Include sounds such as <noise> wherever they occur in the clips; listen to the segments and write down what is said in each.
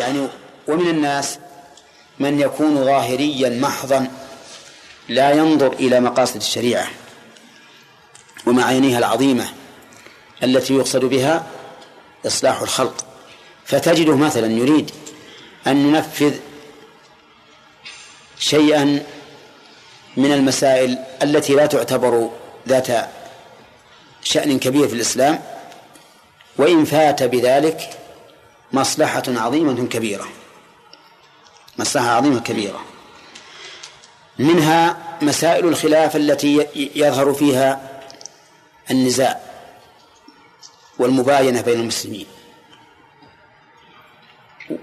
يعني ومن الناس من يكون ظاهريا محضا لا ينظر إلى مقاصد الشريعة ومعانيها العظيمة التي يقصد بها إصلاح الخلق. فتجده مثلا يريد أن ينفذ شيئا من المسائل التي لا تعتبر ذات شأن كبير في الإسلام وإن فات بذلك مصلحة عظيمة كبيرة. مصلحة عظيمة كبيرة. منها مسائل الخلاف التي يظهر فيها النزاع والمباينة بين المسلمين.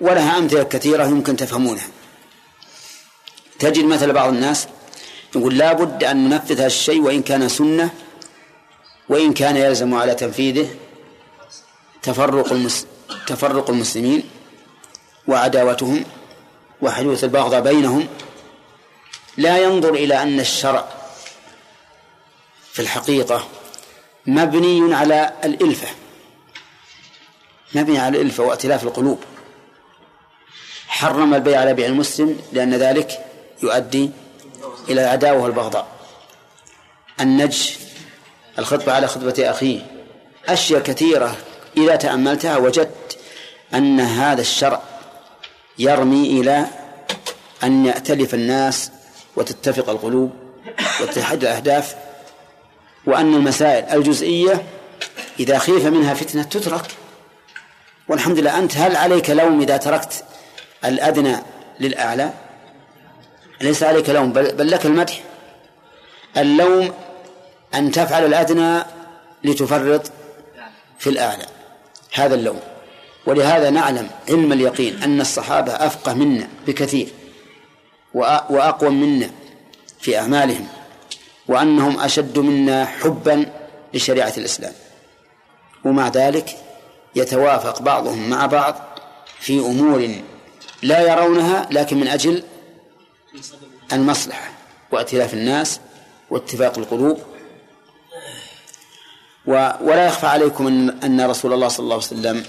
ولها أمثلة كثيرة يمكن تفهمونها. تجد مثل بعض الناس يقول لا بد أن ننفذ هذا الشيء وإن كان سنة وإن كان يلزم على تنفيذه تفرق المس... تفرق المسلمين وعداوتهم وحدوث البغضاء بينهم لا ينظر إلى أن الشرع في الحقيقة مبني على الإلفة مبني على الإلفة وائتلاف القلوب. حرم البيع على بيع المسلم لأن ذلك يؤدي إلى العداوة والبغضاء. النج الخطبة على خطبة أخيه أشياء كثيرة إذا تأملتها وجدت أن هذا الشرع يرمي إلى أن يأتلف الناس وتتفق القلوب وتتحد الأهداف وأن المسائل الجزئية إذا خيف منها فتنة تترك. والحمد لله أنت هل عليك لوم إذا تركت الأدنى للأعلى؟ ليس عليك لوم؟ بل, بل لك المدح. اللوم أن تفعل الأدنى لتفرط في الأعلى. هذا اللوم. ولهذا نعلم علم اليقين أن الصحابة أفقه منا بكثير وأقوى منا في أعمالهم وأنهم أشد منا حبا لشريعة الإسلام. ومع ذلك يتوافق بعضهم مع بعض في أمور لا يرونها لكن من أجل المصلحة وائتلاف الناس واتفاق القلوب ولا يخفى عليكم أن رسول الله صلى الله عليه وسلم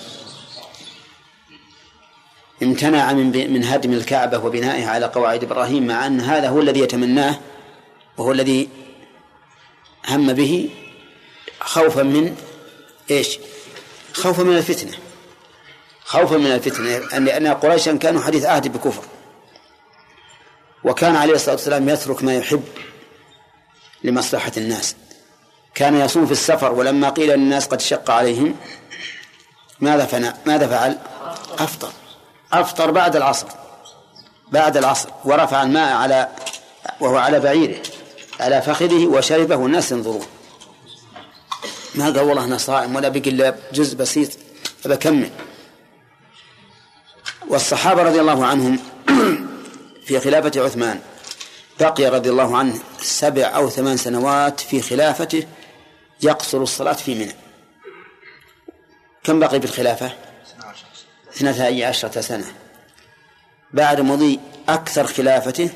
امتنع من من هدم الكعبة وبنائها على قواعد إبراهيم مع أن هذا هو الذي يتمناه وهو الذي هم به خوفا من إيش؟ خوفا من الفتنة. خوفا من الفتنة لأن قريشا كانوا حديث عهد بكفر. وكان عليه الصلاة والسلام يترك ما يحب لمصلحة الناس. كان يصوم في السفر ولما قيل للناس قد شق عليهم ماذا فعل ماذا فعل؟ أفطر. أفطر بعد العصر. بعد العصر. ورفع الماء على وهو على بعيره على فخذه وشربه والناس ينظرون. ما قال والله أنا صائم ولا بقي إلا جزء بسيط فبكمل والصحابة رضي الله عنهم <clears throat> في خلافة عثمان بقي رضي الله عنه سبع أو ثمان سنوات في خلافته يقصر الصلاة في منى. كم بقي في الخلافة؟ اثنتا عشرة سنة. بعد مضي أكثر خلافته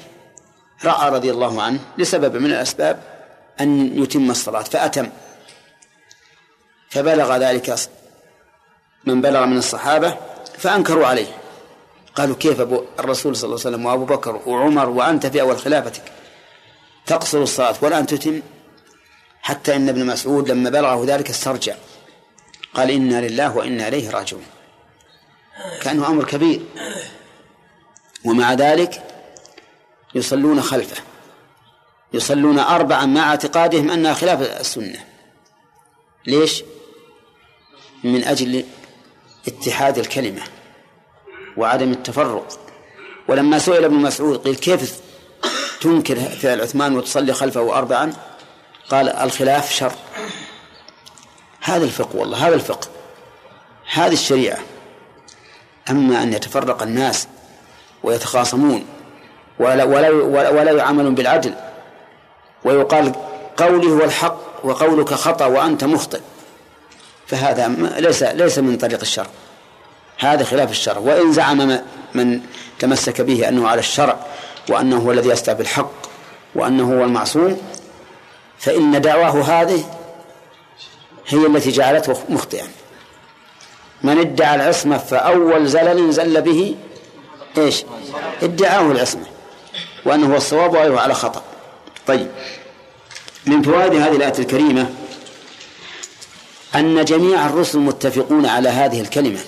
رأى رضي الله عنه لسبب من الأسباب أن يتم الصلاة فأتم. فبلغ ذلك من بلغ من الصحابة فأنكروا عليه. قالوا كيف أبو الرسول صلى الله عليه وسلم وأبو بكر وعمر وأنت في أول خلافتك؟ تقصر الصلاة ولا أن تتم؟ حتى إن ابن مسعود لما بلغه ذلك استرجع. قال إنا لله وإنا إليه راجعون. كأنه أمر كبير. ومع ذلك يصلون خلفه. يصلون أربعا مع اعتقادهم أنها خلاف السنة. ليش؟ من أجل اتحاد الكلمة وعدم التفرق. ولما سئل ابن مسعود قيل كيف تنكر فعل عثمان وتصلي خلفه أربعا؟ قال الخلاف شر. هذا الفقه والله هذا الفقه هذه الشريعة. أما أن يتفرق الناس ويتخاصمون ولا, ولا, ولا يعاملون بالعدل ويقال قولي هو الحق وقولك خطأ وأنت مخطئ فهذا ليس ليس من طريق الشرع هذا خلاف الشرع وإن زعم من تمسك به أنه على الشرع وأنه هو الذي يستع بالحق وأنه هو المعصوم فإن دعواه هذه هي التي جعلته مخطئا. من ادعى العصمة فأول زلل زل به إيش؟ ادعاه العصمة وأنه هو الصواب وغيره على خطأ. طيب. من فوائد هذه الآية الكريمة أن جميع الرسل متفقون على هذه الكلمة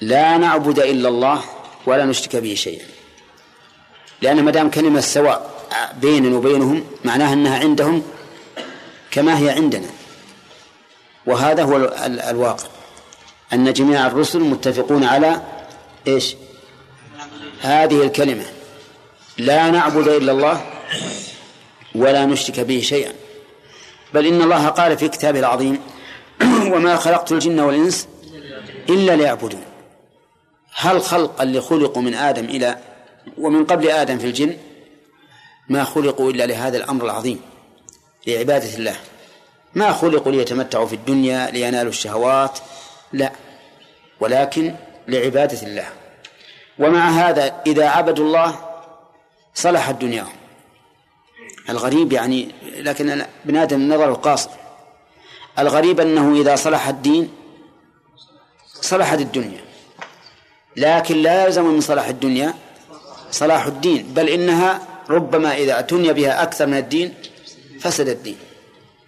لا نعبد إلا الله ولا نشرك به شيئا. لأن ما دام كلمة سواء بيننا وبينهم معناها أنها عندهم كما هي عندنا. وهذا هو الواقع. أن جميع الرسل متفقون على إيش؟ هذه الكلمة لا نعبد إلا الله ولا نشرك به شيئا. بل إن الله قال في كتابه العظيم <clears throat> وما خلقت الجن والإنس إلا ليعبدون. هل خلق اللي خلقوا من آدم إلى ومن قبل آدم في الجن؟ ما خلقوا إلا لهذا الأمر العظيم لعبادة الله. ما خلقوا ليتمتعوا في الدنيا لينالوا الشهوات لا. ولكن لعبادة الله. ومع هذا إذا عبدوا الله صلحت دنياهم الغريب يعني لكن ابن آدم نظره قاصر الغريب أنه إذا صلح الدين صلحت الدنيا. لكن لا يلزم من صلاح الدنيا صلاح الدين بل إنها ربما إذا اعتني بها أكثر من الدين فسد الدين.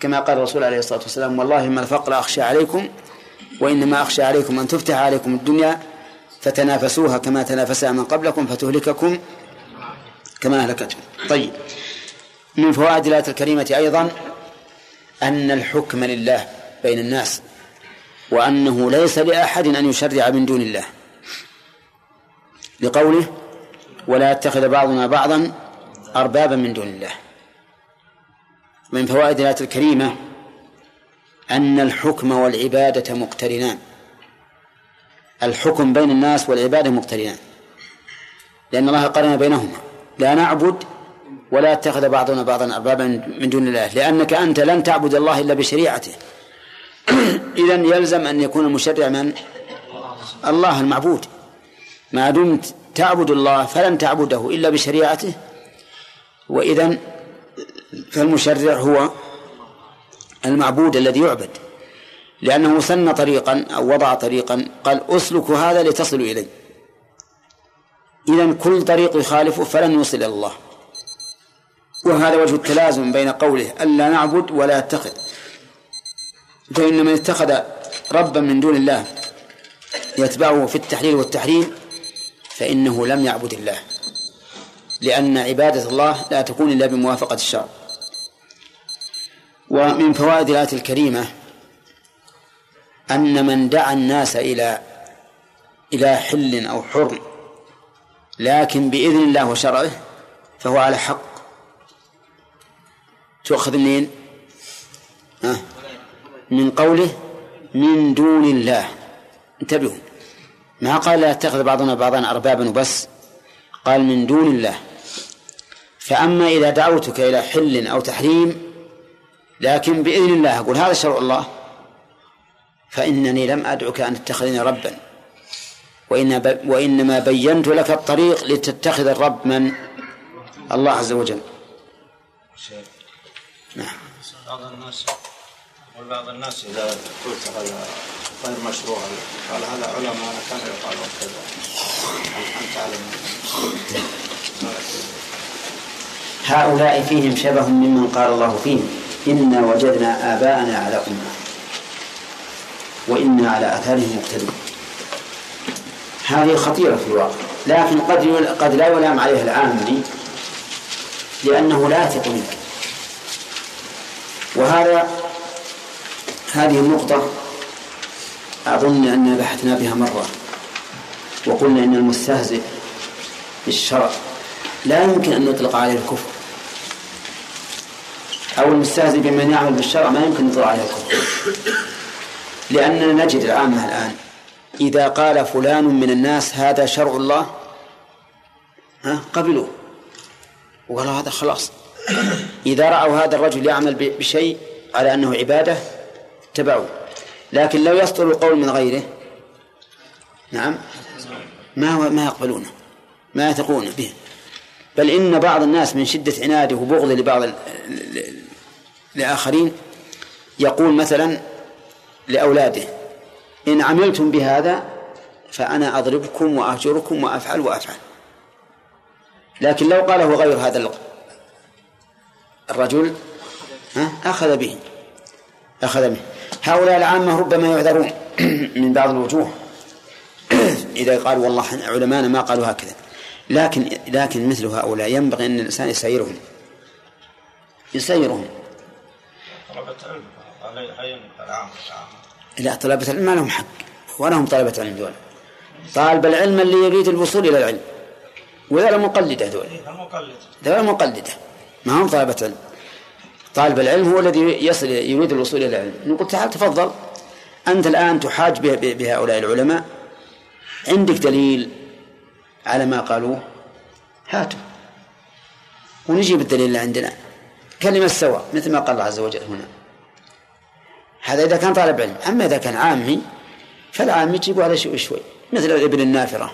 كما قال الرسول عليه الصلاة والسلام والله ما الفقر أخشى عليكم وإنما أخشى عليكم أن تفتح عليكم الدنيا فتنافسوها كما تنافسها من قبلكم فتهلككم كما أهلكتهم طيب. من فوائد الآية الكريمة أيضا أن الحكم لله بين الناس وأنه ليس لأحد أن يشرع من دون الله. لقوله ولا يتخذ بعضنا بعضا أربابا من دون الله. من فوائد الآية الكريمة أن الحكم والعبادة مقترنان. الحكم بين الناس والعبادة مقترنان. لأن الله قرن بينهما. لا نعبد ولا يتخذ بعضنا بعضا أربابا من دون الله. لأنك أنت لن تعبد الله إلا بشريعته. <coughs> إذا يلزم أن يكون المشرع من الله المعبود. ما دمت تعبد الله فلن تعبده إلا بشريعته. وإذا فالمشرع هو المعبود الذي يعبد. لأنه سن طريقا أو وضع طريقا قال أسلك هذا لتصلوا إليه إذا كل طريق يخالفه فلن يوصل إلى الله. وهذا وجه التلازم بين قوله ألا نعبد ولا يتخذ فإن من اتخذ ربا من دون الله يتبعه في التحليل والتحريم فإنه لم يعبد الله. لأن عبادة الله لا تكون إلا بموافقة الشرع. ومن فوائد الآية الكريمة أن من دعا الناس إلى إلى حل أو حرم لكن بإذن الله وشرعه فهو على حق. تؤخذ منين؟ أه من قوله من دون الله. انتبهوا. ما قال لا يتخذ بعضنا بعضا أربابا وبس. قال من دون الله. فأما إذا دعوتك إلى حل أو تحريم لكن بإذن الله أقول هذا شرع الله فإنني لم أدعك أن تتخذني ربا. وإن وإنما بينت لك الطريق لتتخذ الرب من الله عز وجل. نعم. بعض الناس وبعض الناس إذا قلت هذا غير مشروع قال هذا علماء كانوا يقالون كذا أنت تعلم هؤلاء فيهم شبه ممن قال الله فيهم إنا وجدنا آباءنا على أمة وإنا على آثارهم مقتدون. هذه خطيرة في الواقع لكن قد قد لا يلام عليها العامي لأنه لا يثق منك. وهذا هذه النقطة أظن أننا بحثنا بها مرة وقلنا إن المستهزئ بالشرع لا يمكن أن نطلق عليه الكفر. أو المستهزئ بمن يعمل بالشرع ما يمكن نطلق عليه الكفر. لأننا نجد العامة الآن. إذا قال فلان من الناس هذا شرع الله ها قبلوه. وقالوا هذا خلاص. إذا رأوا هذا الرجل يعمل بشيء على أنه عبادة اتبعوه. لكن لو يصدر القول من غيره نعم ما ما يقبلونه ما يثقون به. بل إن بعض الناس من شدة عناده وبغضه لبعض لآخرين يقول مثلا لأولاده إن عملتم بهذا فأنا أضربكم وأهجركم وأفعل وأفعل. لكن لو قاله غير هذا الرجل أخذ به أخذ به. هؤلاء العامة ربما يعذرون <clears throat> من بعض الوجوه. <clears throat> إذا قالوا والله علماءنا ما قالوا هكذا. لكن لكن مثل هؤلاء ينبغي أن الإنسان يسيرهم. يسيرهم. طلبة علم. لا طلبة العلم ما لهم حق. ولهم طلبة علم دول. طالب العلم اللي يريد الوصول إلى العلم. وذولا مقلدة دول ذولا مقلدة. ما هم طلبة علم طالب العلم هو الذي يصل يريد الوصول إلى العلم. نقول تعال تفضل. أنت الآن تحاج بهؤلاء العلماء. عندك دليل على ما قالوه؟ هاتوا. ونجيب الدليل اللي عندنا. كلمة سواء مثل ما قال الله عز وجل هنا. هذا إذا كان طالب علم. أما إذا كان عامي فالعامي يجيبوا على شيء شوي. مثل الإبل النافرة.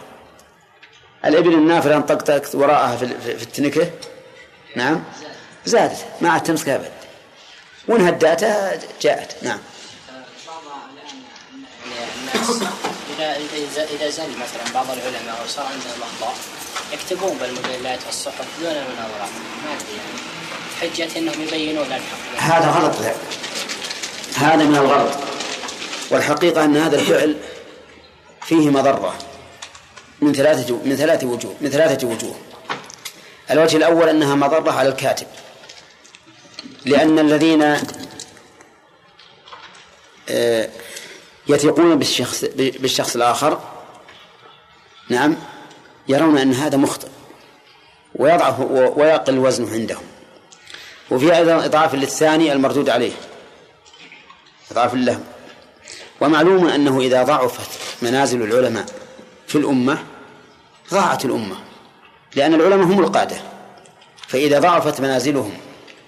الإبل النافرة انطقطقت وراءها في التنكة. نعم. زادت. ما عاد تمسكها أبد. وإن هداتها جاءت. نعم. إذا اذا زل مثلا بعض العلماء وصار عندهم أخطاء يكتبون بالمجلات والصحف دون المناظرات ما أدري يعني. حجة إنهم يبينون الحق. هذا غلط هذا من الغلط. والحقيقة أن هذا الفعل فيه مضرة. من ثلاثة من ثلاثة وجوه من ثلاثة وجوه. الوجه الأول أنها مضرة على الكاتب. لأن الذين آه، يثقون بالشخص بالشخص الآخر نعم يرون أن هذا مخطئ. ويضعف ويقل وزنه عندهم. وفي أيضا إضعاف للثاني المردود عليه. إضعاف له ومعلوم أنه إذا ضعفت منازل العلماء في الأمة ضاعت الأمة لأن العلماء هم القادة. فإذا ضعفت منازلهم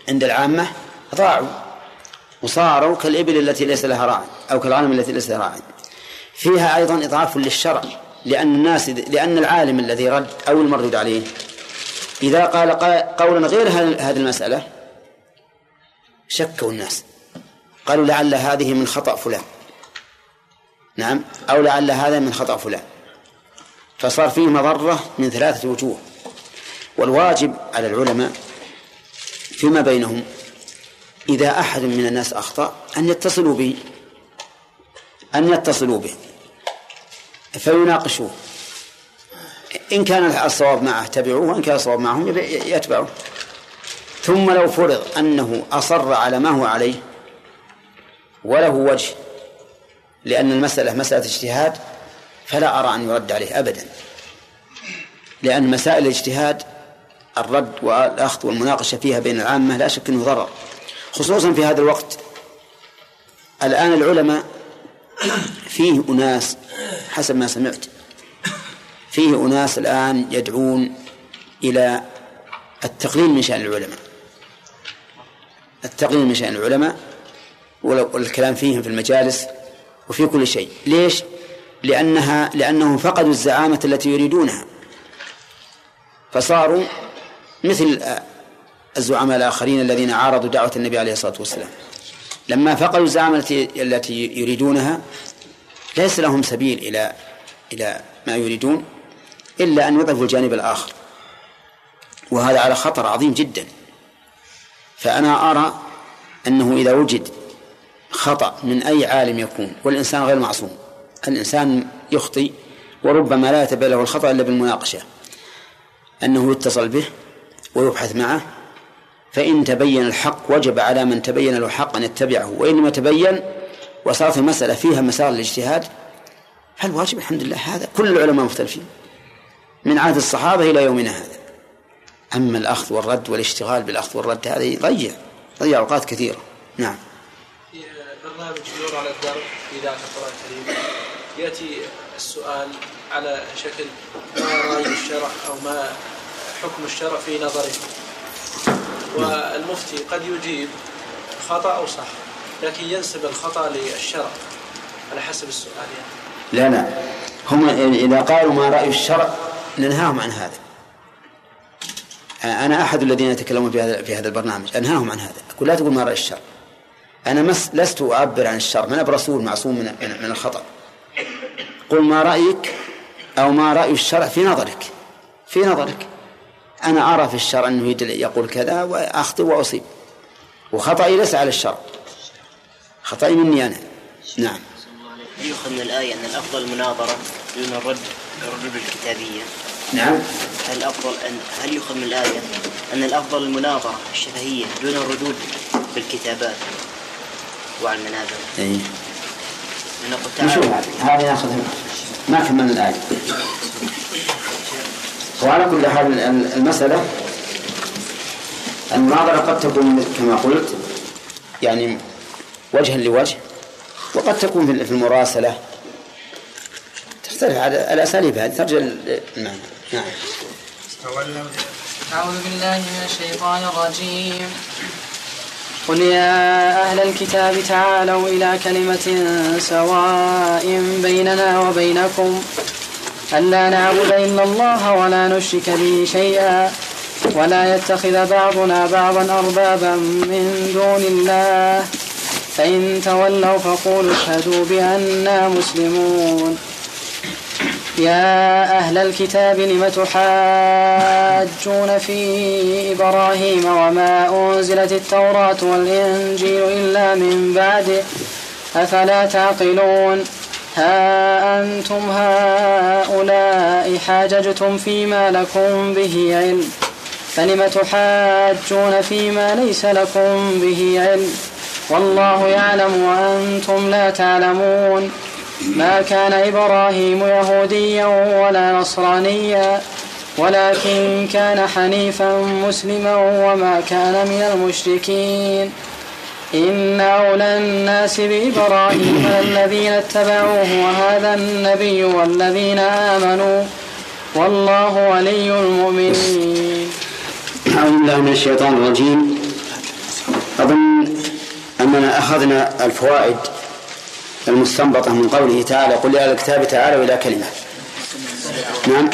عند العامة ضاعوا وصاروا كالإبل التي ليس لها راع أو كالغنم التي ليس لها راع فيها أيضا إضعاف للشرع لأن الناس لأن العالم الذي رد أو المردود عليه. إذا قال قولا غير هذه المسألة شكوا الناس. قالوا لعل هذه من خطأ فلان. نعم أو لعل هذا من خطأ فلان. فصار فيه مضرة من ثلاثة وجوه. والواجب على العلماء فيما بينهم إذا أحد من الناس أخطأ أن يتصلوا به. أن يتصلوا به. فيناقشوه. إن كان الصواب معه تبعوه وإن كان الصواب معهم يتبعوه. ثم لو فرض أنه أصر على ما هو عليه وله وجه لأن المسألة مسألة اجتهاد فلا أرى أن يرد عليه أبدا. لأن مسائل الاجتهاد الرد والأخذ والمناقشة فيها بين العامة لا شك أنه ضرر. خصوصا في هذا الوقت الآن العلماء فيه أناس حسب ما سمعت فيه أناس الآن يدعون إلى التقليل من شأن العلماء. التقليل من شأن العلماء والكلام فيهم في المجالس وفي كل شيء. ليش؟ لأنها لأنهم فقدوا الزعامة التي يريدونها. فصاروا مثل الزعماء الآخرين الذين عارضوا دعوة النبي عليه الصلاة والسلام. لما فقدوا الزعامة التي التي يريدونها ليس لهم سبيل إلى إلى ما يريدون إلا أن يضعفوا الجانب الآخر. وهذا على خطر عظيم جدا. فأنا أرى أنه إذا وجد خطأ من أي عالم يكون والإنسان غير معصوم الإنسان يخطي وربما لا يتبين له الخطأ إلا بالمناقشة أنه يتصل به ويبحث معه فإن تبين الحق وجب على من تبين له الحق أن يتبعه وإن لم يتبين وصارت المسألة فيها مسار الاجتهاد فالواجب الحمد لله هذا كل العلماء مختلفين من عهد الصحابة إلى يومنا هذا. أما الأخذ والرد والاشتغال بالأخذ والرد هذا يضيع يضيع أوقات كثيرة. نعم. في برنامج نور على الدرب في ذاك القرآن الكريم. يأتي السؤال على شكل ما رأي الشرع أو ما حكم الشرع في نظره. والمفتي قد يجيب خطأ أو صح لكن ينسب الخطأ للشرع. على حسب السؤال يعني. لا لا. هم إذا قالوا ما رأي الشرع ننهاهم عن هذا. أنا أحد الذين يتكلمون في هذا في هذا البرنامج. أنهاهم عن هذا. أقول لا تقول ما رأي الشرع أنا مس لست أعبر عن الشرع أنا برسول معصوم من من الخطأ. قل ما رأيك أو ما رأي الشرع في نظرك. في نظرك. أنا أرى في الشرع أنه يقول كذا وأخطئ وأصيب. وخطأي ليس على الشرع خطأي مني أنا. نعم. يؤخذ من الآية أن الأفضل المناظرة دون الرد الردود الكتابية نعم. هل الأفضل أن هل يؤخذ من الآية أن الأفضل المناظرة الشفهية دون الردود بالكتابات وعلى المنابر؟ أي نقول تعالى هذه ناخذها ما كملنا الآية. وعلى كل حال المسألة المناظرة قد تكون كما قلت يعني وجها لوجه وقد تكون في المراسلة. تختلف على الأساليب هذه ترجع المعنى نعم. أعوذ بالله من الشيطان الرجيم. قل يا أهل الكتاب تعالوا إلى كلمة سواء بيننا وبينكم. ألا نعبد إلا الله ولا نشرك به شيئا. ولا يتخذ بعضنا بعضا أربابا من دون الله. فإن تولوا فقولوا اشهدوا بأننا مسلمون. يا أهل الكتاب لم تحاجون في إبراهيم وما أنزلت التوراة والإنجيل إلا من بعده أفلا تعقلون؟ ها أنتم هؤلاء حاججتم فيما لكم به علم. فلم تحاجون فيما ليس لكم به علم؟ والله يعلم وأنتم لا تعلمون. ما كان إبراهيم يهوديا ولا نصرانيا ولكن كان حنيفا مسلما وما كان من المشركين. إن أولى الناس بإبراهيم الذين اتبعوه وهذا النبي والذين آمنوا. والله ولي المؤمنين. أعوذ بالله من الشيطان الرجيم. أظن أننا أخذنا الفوائد المستنبطة من قوله تعالى قل يا الكتاب تعالوا إلى كلمة. نعم.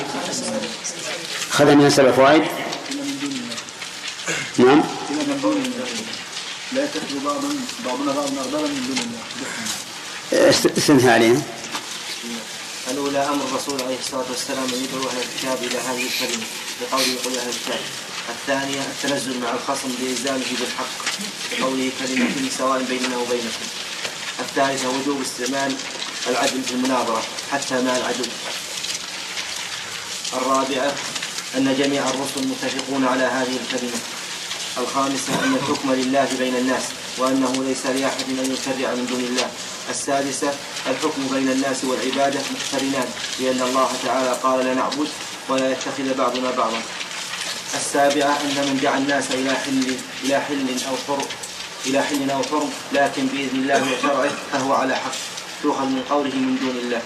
أخذنا من سبع فوائد نعم. لا يتخذ بعضنا اربابا من دون الله. استنثى علينا الأولى أمر الرسول عليه الصلاة والسلام أن يدعو أهل الكتاب إلى هذه الكلمة بقوله قل أهل الكتاب. الثانية التنزل مع الخصم بإلزامه بالحق بقوله كلمة سواء بيننا وبينكم. الثالثة وجوب استعمال العدل في المناظرة حتى مع العدو. الرابعة أن جميع الرسل متفقون على هذه الكلمة. الخامسة أن الحكم لله بين الناس وأنه ليس لأحد أن يشرع من دون الله. السادسة الحكم بين الناس والعبادة مقترنان لأن الله تعالى قال لا نعبد ولا يتخذ بعضنا بعضا. السابعة أن من دعا الناس إلى حل إلى حل أو حر إلى حل أو حرم لكن بإذن الله وشرعه فهو على حق. تؤخذ من قوله من دون الله.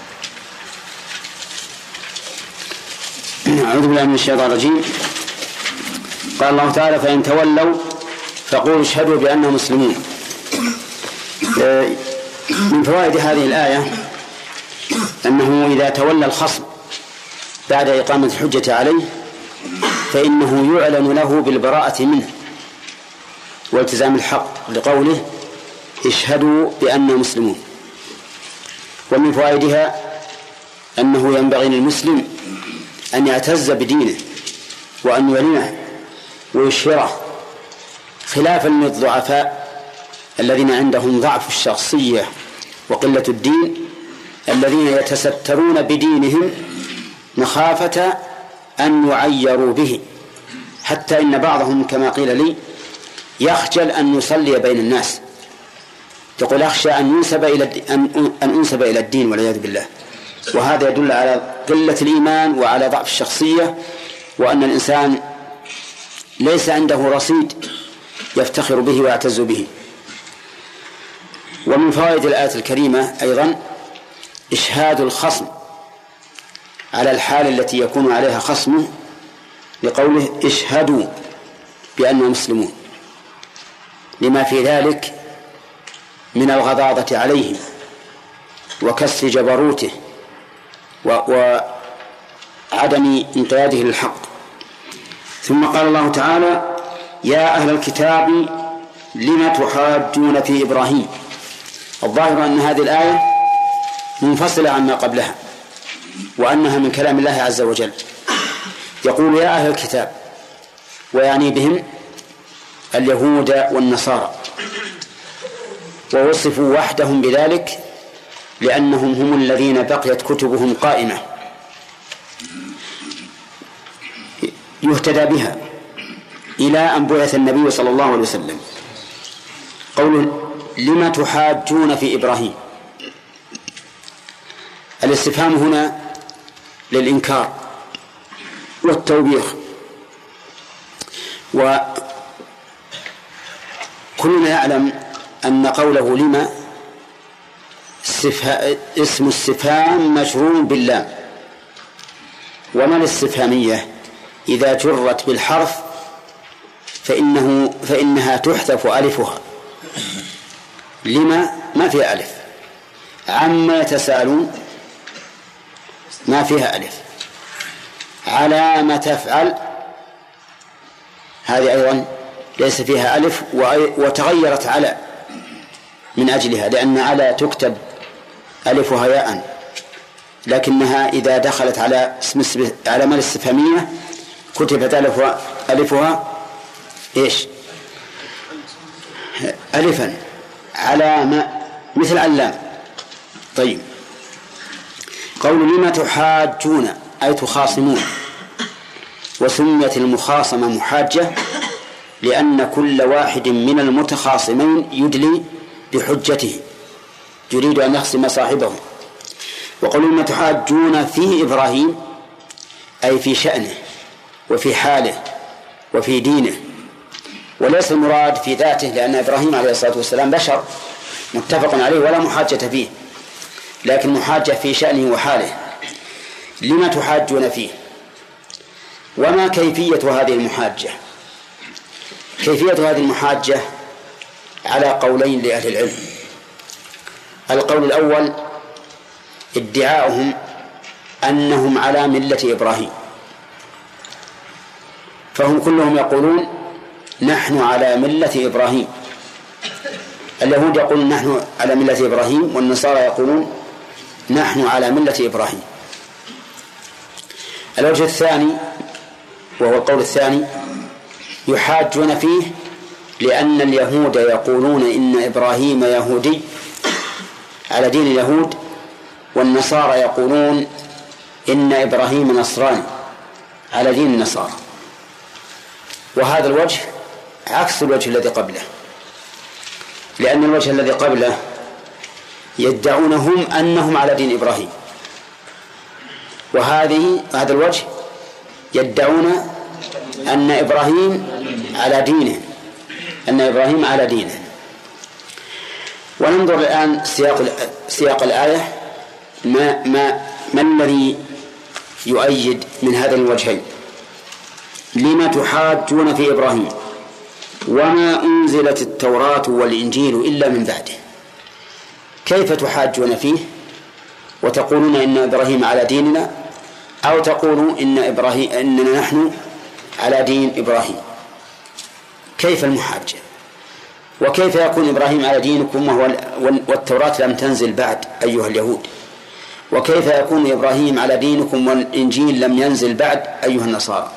أعوذ بالله من الشيطان الرجيم. قال الله تعالى فإن تولوا فقولوا اشهدوا بأننا مسلمون. آه، من فوائد هذه الآية أنه إذا تولى الخصم بعد إقامة الحجة عليه فإنه يعلن له بالبراءة منه. والتزام الحق لقوله اشهدوا بأننا مسلمون. ومن فوائدها أنه ينبغي للمسلم أن يعتز بدينه وأن يعلنه ويشهره خلافا للضعفاء الذين عندهم ضعف الشخصية وقلة الدين الذين يتسترون بدينهم مخافة أن يعيروا به. حتى إن بعضهم كما قيل لي يخجل أن يصلي بين الناس. يقول أخشى أن ينسب إلى أن أن أنسب إلى الدين والعياذ بالله. وهذا يدل على قلة الإيمان وعلى ضعف الشخصية وأن الإنسان ليس عنده رصيد يفتخر به ويعتز به. ومن فوائد الآية الكريمة أيضا إشهاد الخصم على الحال التي يكون عليها خصمه لقوله إشهدوا بأننا مسلمون. لما في ذلك من الغضاضة عليه وكسر جبروته وعدم انقياده للحق. ثم قال الله تعالى يا أهل الكتاب لم تحاجون في إبراهيم؟ الظاهر أن هذه الآية منفصلة عما قبلها وأنها من كلام الله عز وجل. يقول يا أهل الكتاب ويعني بهم اليهود والنصارى. ووصفوا وحدهم بذلك لأنهم هم الذين بقيت كتبهم قائمة يهتدى بها إلى أن بعث النبي صلى الله عليه وسلم. قوله لم تحاجون في إبراهيم؟ الاستفهام هنا للإنكار والتوبيخ. وكلنا يعلم أن قوله لما؟ اسم استفهام مشروع باللام. وما الاستفهامية؟ إذا جرت بالحرف فإنه فإنها تحذف ألفها. لما؟ ما فيها ألف. عما يتساءلون ما فيها ألف. على ما تفعل. هذه أيضا ليس فيها ألف وتغيرت على من أجلها لأن على تكتب ألفها ياء لكنها إذا دخلت على اسم على ما الاستفهامية كتبت ألفها ألفها إيش؟ ألفا على ما مثل علام. طيب. قول لما تحاجون أي تخاصمون؟ وسميت المخاصمة محاجة. لأن كل واحد من المتخاصمين يدلي بحجته يريد أن يخصم صاحبه. وقول ما تحاجون في إبراهيم؟ أي في شأنه وفي حاله وفي دينه. وليس المراد في ذاته لأن إبراهيم عليه الصلاة والسلام بشر متفق عليه ولا محاجة فيه. لكن محاجة في شأنه وحاله. لما تحاجون فيه؟ وما كيفية هذه المحاجة؟ كيفية هذه المحاجة على قولين لأهل العلم؟ القول الأول ادعاؤهم أنهم على ملة إبراهيم. فهم كلهم يقولون نحن على ملة إبراهيم. اليهود يقولون نحن على ملة إبراهيم والنصارى يقولون نحن على ملة إبراهيم. الوجه الثاني وهو القول الثاني يحاجون فيه لأن اليهود يقولون إن إبراهيم يهودي على دين اليهود والنصارى يقولون إن إبراهيم نصراني على دين النصارى. وهذا الوجه عكس الوجه الذي قبله لأن الوجه الذي قبله يدعون هم أنهم على دين إبراهيم. وهذه هذا الوجه يدعون أن إبراهيم على دينه. أن إبراهيم على دينه. وننظر الآن سياق سياق الآية. ما ما ما الذي يؤيد من هذين الوجهين؟ لما تحاجون في إبراهيم؟ وما أنزلت التوراة والإنجيل إلا من بعده. كيف تحاجون فيه؟ وتقولون إن إبراهيم على ديننا أو تقولوا إن إبراهيم إننا نحن على دين إبراهيم. كيف المحاجة؟ وكيف يكون إبراهيم على دينكم وهو والتوراة لم تنزل بعد أيها اليهود؟ وكيف يكون إبراهيم على دينكم والإنجيل لم ينزل بعد أيها النصارى؟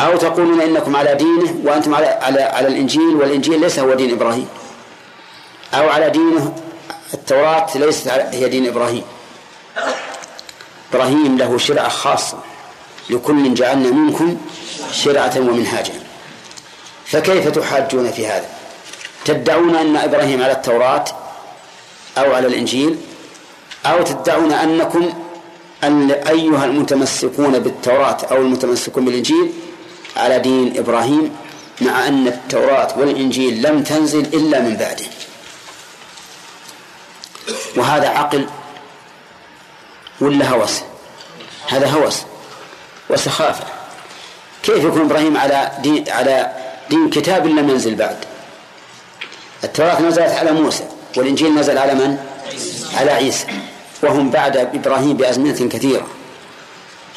أو تقولون إنكم على دينه وأنتم على على على الإنجيل والإنجيل ليس هو دين إبراهيم. أو على دينه التوراة ليست هي دين إبراهيم. إبراهيم له شرعة خاصة. لكل جعلنا منكم شرعة ومنهاجا. فكيف تحاجون في هذا؟ تدعون أن إبراهيم على التوراة أو على الإنجيل؟ أو تدعون أنكم أن أيها المتمسكون بالتوراة أو المتمسكون بالإنجيل على دين إبراهيم مع أن التوراة والإنجيل لم تنزل إلا من بعده. وهذا عقل ولا هوس؟ هذا هوس. وسخافة كيف يكون إبراهيم على دين على دين كتاب لم ينزل بعد؟ التوراة نزلت على موسى والإنجيل نزل على من؟ على عيسى. وهم بعد إبراهيم بأزمنة كثيرة.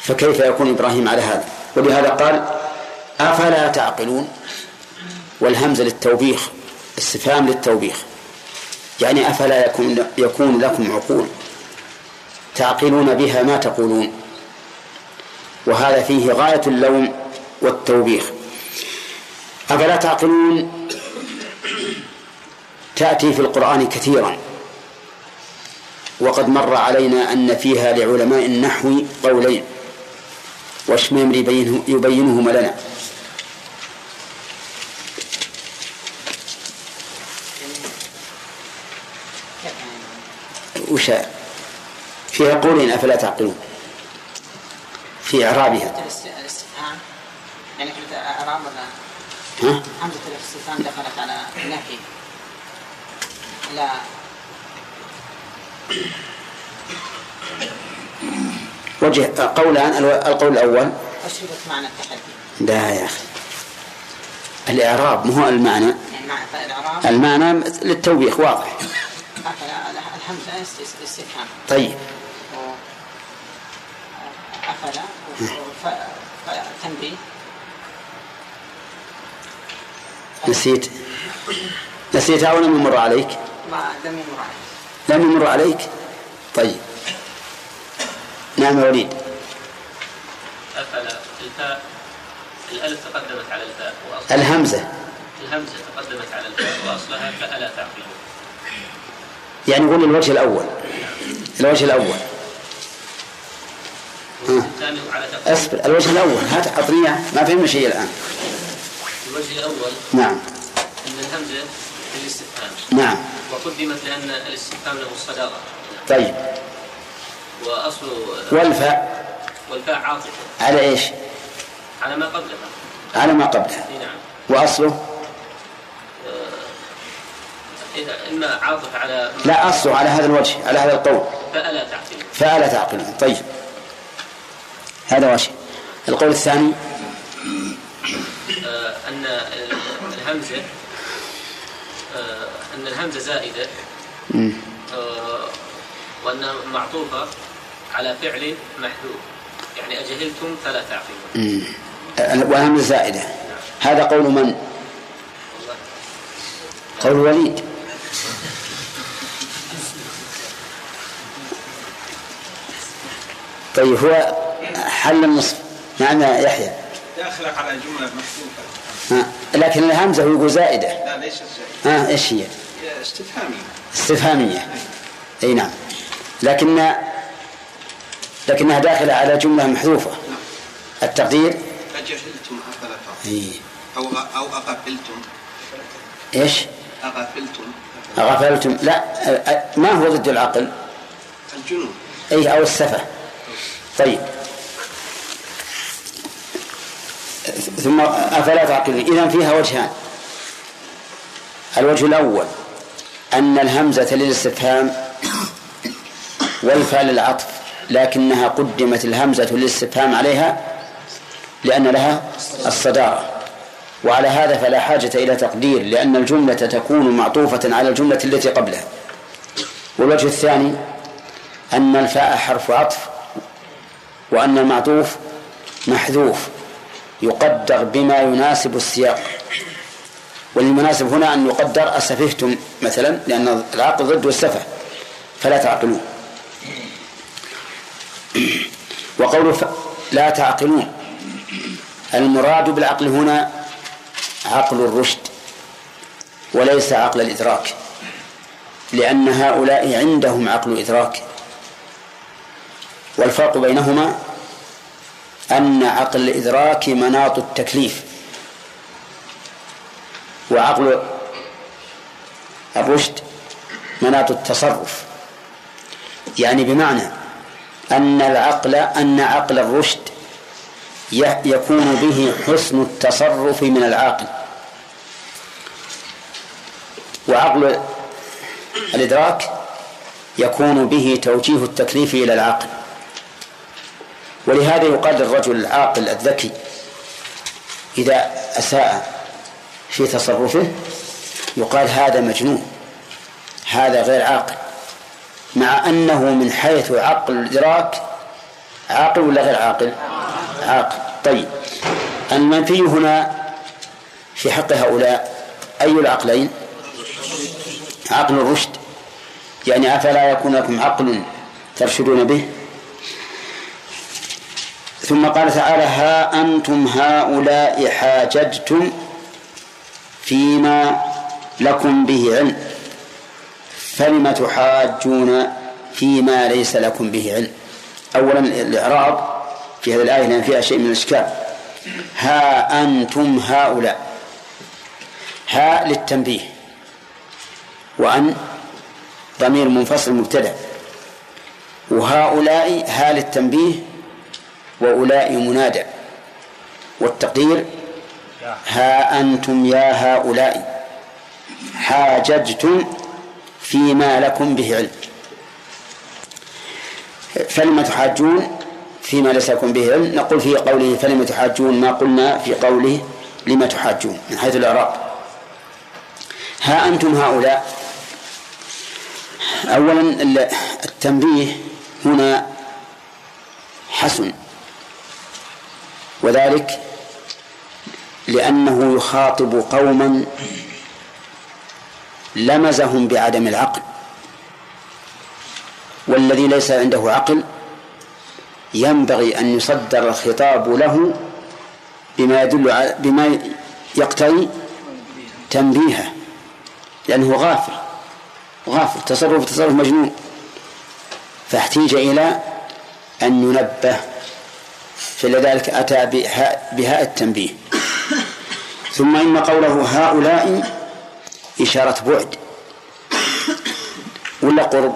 فكيف يكون إبراهيم على هذا؟ ولهذا قال أفلا تعقلون؟ والهمزة للتوبيخ استفهام للتوبيخ. يعني أفلا يكون يكون لكم عقول؟ تعقلون بها ما تقولون؟ وهذا فيه غاية اللوم والتوبيخ. أفلا تعقلون؟ تأتي في القرآن كثيرا. وقد مر علينا أن فيها لعلماء النحو قولين. واشميم يبينه يبينهما لنا؟ وش فيها قولين أفلا تعقلون؟ في إعرابها الاستفهام يعني في إعراب ولا؟ ها؟ الاستفهام دخلت على نفي لا. وجه قولان القول الأول. اشربت معنى التحدي. لا يا أخي. الإعراب مو هو المعنى. يعني المعنى للتوبيخ واضح. است- است- استفهام. طيب. و- فتنبيه نسيت. نسيتها ولم يمر عليك؟ ما لم يمر عليه لم يمر عليك؟ طيب. نعم يا وليد. أفلا الفاء الألف تقدمت على الفاء وأصلها. الهمزة. الهمزة تقدمت على الفاء وأصلها فألا تعقلون. يعني قول الوجه الأول. الوجه الأول. أصبر الوجه الأول. هات إياه. ما فهمنا شيء الآن. الوجه الأول. نعم. أن الهمزة للاستفهام نعم. وقدمت لأن الاستفهام له الصدارة طيب. وأصل والفاء. والفاء عاطفة. على إيش؟ على ما قبلها. على ما قبلها. نعم. وأصله؟ إذا إما عاطف على لا أصله على هذا الوجه على هذا القول. فألا تعقلون فألا تعقلون طيب. هذا وجه القول الثاني. آه، أن الهمزة آه، أن الهمزة زائدة. آه، وأنها معطوفة على فعل محذوف. يعني أجهلتم فلا تعقلون. مم. وهم زائدة. هذا قول من؟ قول وليد طيب هو حل النصف. نعم يا يحيى. داخلة على جملة ها. لكن الهمزة هو يقول زائدة. لا ليست زي ها إيش هي؟ استفهامية. استفهامية. أي. نعم. لكن لكنها داخلة على جملة محذوفة. التقدير؟ أجهلتم إي. أو أو أغفلتم. إيش؟ أغفلتم. غفلتم لا ما هو ضد العقل؟ الجنون. إي أو السفة. طيب. ثم أفلا تعقلون اذا فيها وجهان. الوجه الأول أن الهمزة للاستفهام والفاء للعطف لكنها قدمت الهمزة للاستفهام عليها لأن لها الصدارة. وعلى هذا فلا حاجة إلى تقدير لأن الجملة تكون معطوفة على الجملة التي قبلها. والوجه الثاني أن الفاء حرف عطف وأن المعطوف محذوف. يقدر بما يناسب السياق. والمناسب هنا أن يقدر أسفهتم مثلا لأن العقل ضد السفه فلا تعقلون. وقول ف... لا تعقلون. المراد بالعقل هنا عقل الرشد وليس عقل الإدراك. لأن هؤلاء عندهم عقل إدراك. والفرق بينهما أن عقل الإدراك مناط التكليف. وعقل الرشد مناط التصرف. يعني بمعنى أن العقل أن عقل الرشد يكون به حسن التصرف من العاقل. وعقل الإدراك يكون به توجيه التكليف إلى العاقل. ولهذا يقال للرجل العاقل الذكي إذا أساء في تصرفه يقال هذا مجنون هذا غير عاقل مع أنه من حيث عقل الإدراك عاقل ولا غير عاقل؟ عاقل. طيب المنفي هنا في حق هؤلاء أي العقلين؟ عقل الرشد يعني أفلا يكون لكم عقل ترشدون به؟ ثم قال تعالى ها أنتم هؤلاء حاججتم فيما لكم به علم. فلم تحاجون فيما ليس لكم به علم. أولا الإعراب في هذه الآية لأن فيها شيء من الإشكال. ها أنتم هؤلاء. ها للتنبيه. وأن ضمير منفصل مبتدأ. وهؤلاء ها للتنبيه. وأولئك منادى. والتقدير ها أنتم يا هؤلاء حاججتم فيما لكم به علم. فلم تحاجون فيما ليس لكم به علم؟ نقول في قوله فلم تحاجون ما قلنا في قوله لم تحاجون من حيث الإعراب. ها أنتم هؤلاء. أولا التنبيه هنا حسن. وذلك لأنه يخاطب قوما لمزهم بعدم العقل والذي ليس عنده عقل ينبغي أن يصدر الخطاب له بما يدل على بما يقتضي تنبيهه لأنه غافل غافل تصرف تصرف مجنون. فاحتيج إلى أن ينبه فلذلك أتى بهاء التنبيه. ثم إن قوله هؤلاء إشارة بعد. ولا قرب؟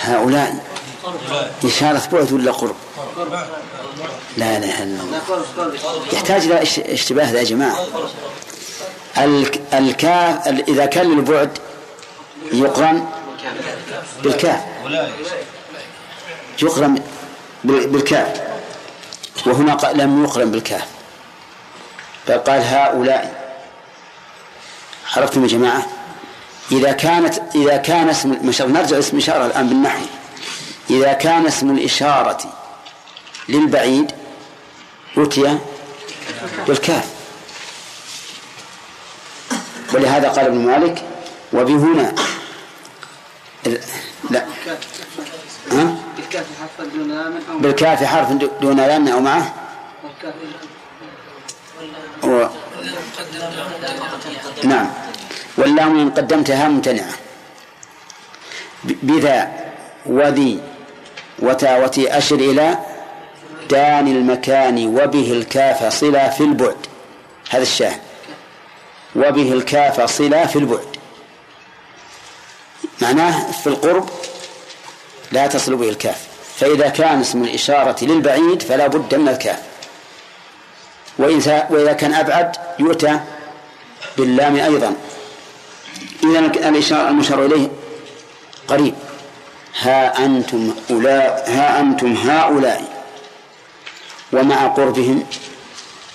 هؤلاء إشارة بعد ولا قرب؟ لا لا لا يحتاج إلى اشتباه يا جماعة. الكاف إذا كان للبعد يقرن بالكاف. يقرن بالكاف. وهنا لم يقرن بالكاف. بل قال هؤلاء عرفتم يا جماعة إذا كانت إذا كان اسم المشار نرجع اسم الإشارة الآن بالنحو. إذا كان اسم الإشارة للبعيد أتي بالكاف. ولهذا قال ابن مالك وبهنا لا. ها؟ بالكاف حرف دون لام أو معه. و... نعم. واللام إن قدمتها ممتنعة. بذا وذي وتا وتي أشر إلى دان المكان وبه الكاف صلة في البعد. هذا الشاهد. وبه الكاف صلة في البعد. معناه في القرب لا تصل به الكاف. فإذا كان اسم الإشارة للبعيد فلا بد من الكاف. وإذا كان أبعد يؤتى باللام أيضا. إذا الإشارة المشار إليه قريب. ها أنتم أولاء ها أنتم هؤلاء ومع قربهم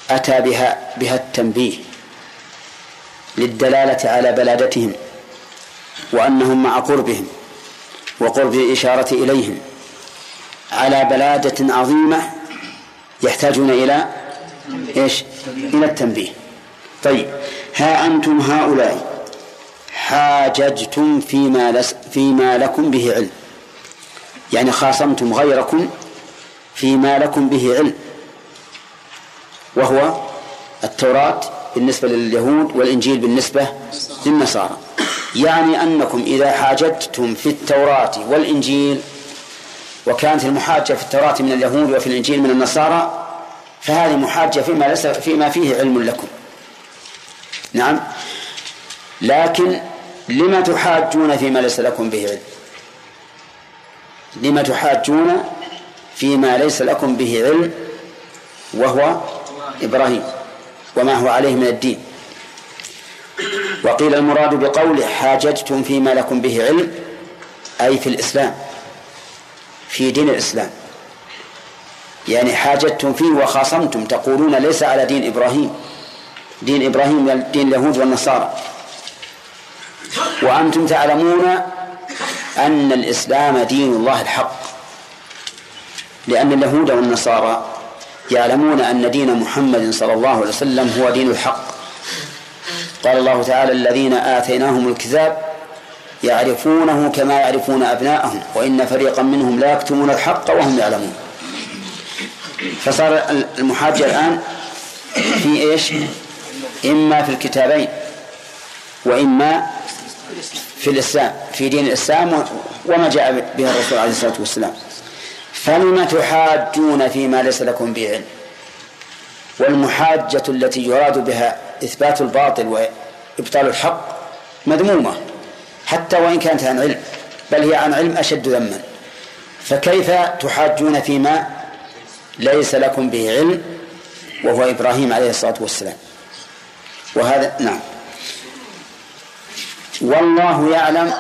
أتى بها بها التنبيه للدلالة على بلادتهم وأنهم مع قربهم. وقرب الإشارة إليهم. على بلادة عظيمة يحتاجون إلى إيش؟ إلى التنبيه. طيب ها أنتم هؤلاء حاججتم فيما, لس فيما لكم به علم. يعني خاصمتم غيركم فيما لكم به علم. وهو التوراة بالنسبة لليهود والإنجيل بالنسبة للنصارى. يعني أنكم إذا حاججتم في التوراة والإنجيل وكانت المحاجة في التوراة من اليهود وفي الإنجيل من النصارى فهذه محاجة فيما ليس فيما فيه علم لكم. نعم. لكن لما تحاجون فيما ليس لكم به علم؟ لما تحاجون فيما ليس لكم به علم وهو إبراهيم وما هو عليه من الدين. وقيل المراد بقوله حاججتم فيما لكم به علم أي في الإسلام في دين الإسلام. يعني حاججتم فيه وخاصمتم تقولون ليس على دين إبراهيم. دين إبراهيم دين اليهود والنصارى. وأنتم تعلمون أن الإسلام دين الله الحق. لأن اليهود والنصارى يعلمون أن دين محمد صلى الله عليه وسلم هو دين الحق. قال الله تعالى الذين آتيناهم الكتاب يعرفونه كما يعرفون أبناءهم وإن فريقا منهم لا يكتمون الحق وهم يعلمون. فصار المحاجة الآن في إيش؟ إما في الكتابين وإما في الإسلام في دين الإسلام وما جاء به الرسول عليه الصلاة والسلام. فلم تحاجون فيما ليس لكم به علم؟ والمحاجة التي يراد بها إثبات الباطل وإبطال الحق مذمومة حتى وإن كانت عن علم بل هي عن علم أشد ذما. فكيف تحاجون فيما ليس لكم به علم وهو إبراهيم عليه الصلاة والسلام؟ وهذا نعم. والله يعلم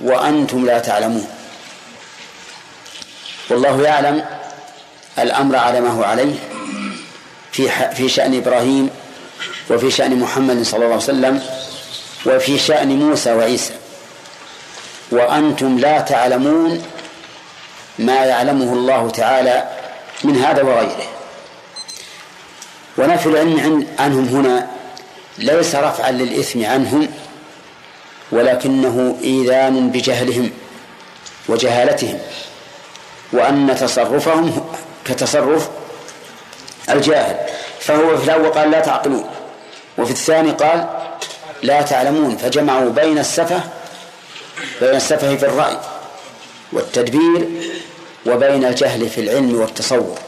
وأنتم لا تعلمون. والله يعلم الأمر على ما هو عليه. في في شأن إبراهيم وفي شأن محمد صلى الله عليه وسلم وفي شأن موسى وعيسى. وأنتم لا تعلمون ما يعلمه الله تعالى من هذا وغيره. ونفي العلم عنهم هنا ليس رفعا للإثم عنهم ولكنه إيذان بجهلهم وجهالتهم وأن تصرفهم كتصرف الجاهل. فهو في الأول قال لا تعقلون. وفي الثاني قال لا تعلمون. فجمعوا بين السفه بين السفه في الرأي والتدبير وبين الجهل في العلم والتصور.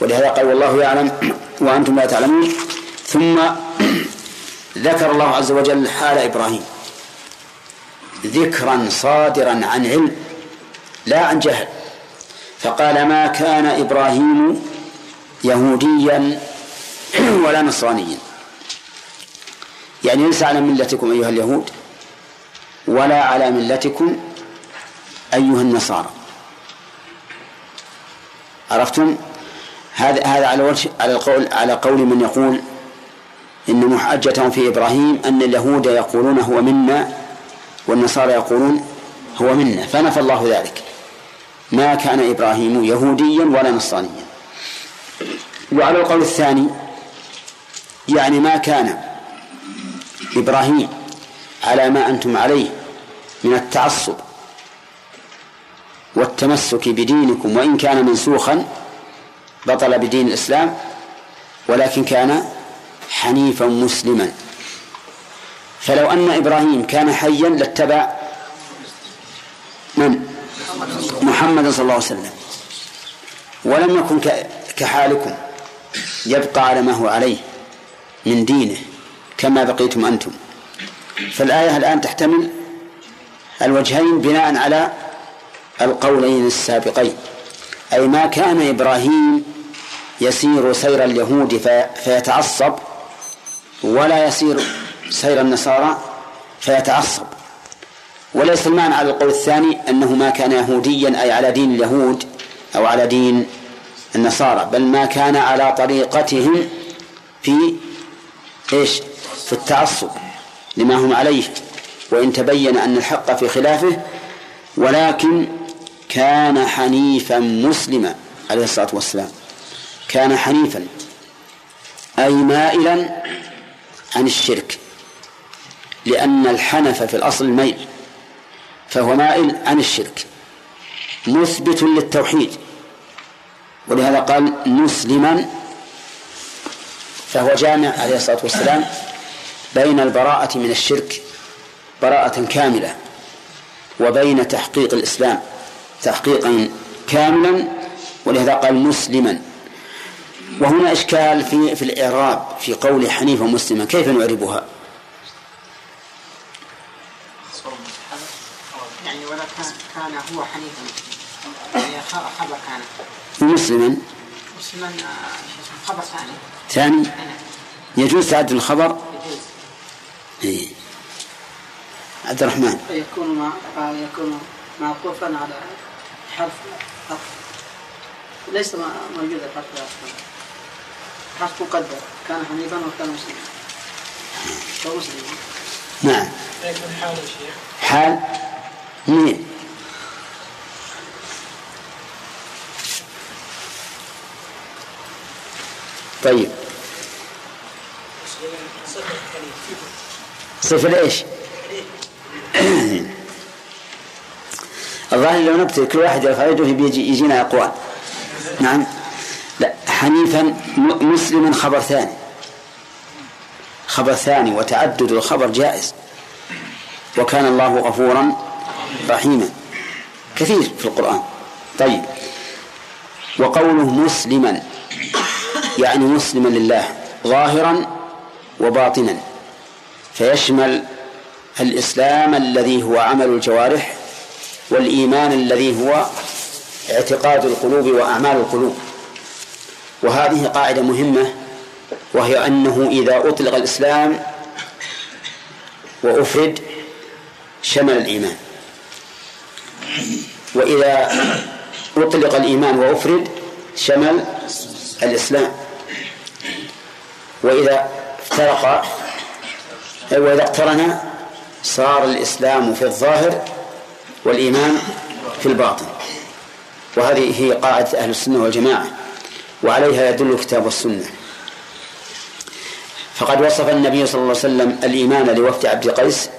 ولهذا قال والله يعلم وأنتم لا تعلمون. ثم ذكر الله عز وجل حال إبراهيم ذكرا صادرا عن علم لا عن جهل. فقال ما كان إبراهيم يهوديا <clears throat> ولا نصرانيا يعني ليس على ملتكم أيها اليهود ولا على ملتكم أيها النصارى. عرفتم؟ هذا هذا على وجه على القول على قول من يقول إن محجتهم في إبراهيم أن اليهود يقولون هو منا والنصارى يقولون هو منا فنفى الله ذلك. ما كان إبراهيم يهوديا ولا نصرانيا. وعلى القول الثاني يعني ما كان إبراهيم على ما أنتم عليه من التعصب والتمسك بدينكم وإن كان منسوخا بطل بدين الإسلام ولكن كان حنيفا مسلما. فلو أن إبراهيم كان حيا لاتبع من؟ محمد صلى الله عليه وسلم. ولم يكن كحالكم يبقى على ما هو عليه. من دينه كما بقيتم أنتم. فالآية الآن تحتمل الوجهين بناء على القولين السابقين. أي ما كان إبراهيم يسير سير اليهود فيتعصب ولا يسير سير النصارى فيتعصب. وليس المعنى على القول الثاني أنه ما كان يهوديا أي على دين اليهود أو على دين النصارى بل ما كان على طريقتهم في إيش في التعصب لما هم عليه وإن تبين أن الحق في خلافه ولكن كان حنيفا مسلما عليه الصلاة والسلام. كان حنيفا أي مائلا عن الشرك لأن الحنف في الأصل الميل فهو مائل عن الشرك. مثبت للتوحيد ولهذا قال مسلما فهو جامع عليه الصلاة والسلام بين البراءة من الشرك براءة كاملة وبين تحقيق الإسلام تحقيقا كاملا ولهذا قال مسلما. وهنا إشكال في في الإعراب في قول حنيفا مسلما كيف نعربها؟ يعني ولا كان كان هو حنيفا يعني خبر كان. مسلما. مسلما آه، خبر ثاني. ثاني يجوز تعدل الخبر؟ يجوز إيه. عبد الرحمن. يكون مع يكون معطوفا على حرف حرف ليس موجود الحرف حرف مقدر. كان حنيفا وكان مسلما. هو مسلم. نعم. يكون حال شيخ. حال مين طيب. صفة إيش؟ الظاهر لو نكتب كل واحد يرفع يده بيجي يجينا أقوال. نعم. لا حنيفا مسلما خبر ثاني. خبر ثاني وتعدد الخبر جائز. وكان الله غفورا رحيما. كثير في القرآن. طيب. وقوله مسلما يعني مسلما لله. ظاهرا وباطنا فيشمل الإسلام الذي هو عمل الجوارح والإيمان الذي هو اعتقاد القلوب وأعمال القلوب. وهذه قاعدة مهمة وهي أنه إذا أطلق الإسلام وأفرد شمل الإيمان. وإذا أطلق الإيمان وأفرد شمل الإسلام. وإذا افترق وإذا اقترن صار الإسلام في الظاهر والإيمان في الباطن. وهذه هي قاعدة أهل السنة والجماعة وعليها يدل الكتاب والسنة. فقد وصف النبي صلى الله عليه وسلم الإيمان لوفد عبد قيس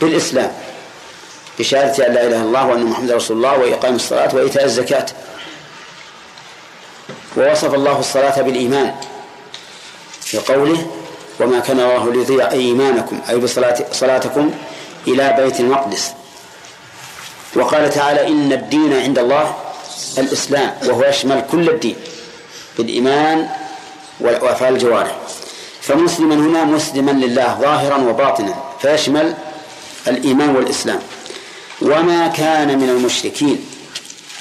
بالإسلام بشهادة أن لا إله إلا الله وأن محمد رسول الله وإقام الصلاة وإيتاء الزكاة. ووصف الله الصلاة بالإيمان. في قوله وما كان الله ليضيع إيمانكم أي صلاتكم إلى بيت المقدس. وقال تعالى إن الدين عند الله الإسلام وهو يشمل كل الدين بالإيمان وأفعال الجوارح فمسلما هنا مسلما لله ظاهرا وباطنا فيشمل الإيمان والإسلام. وما كان من المشركين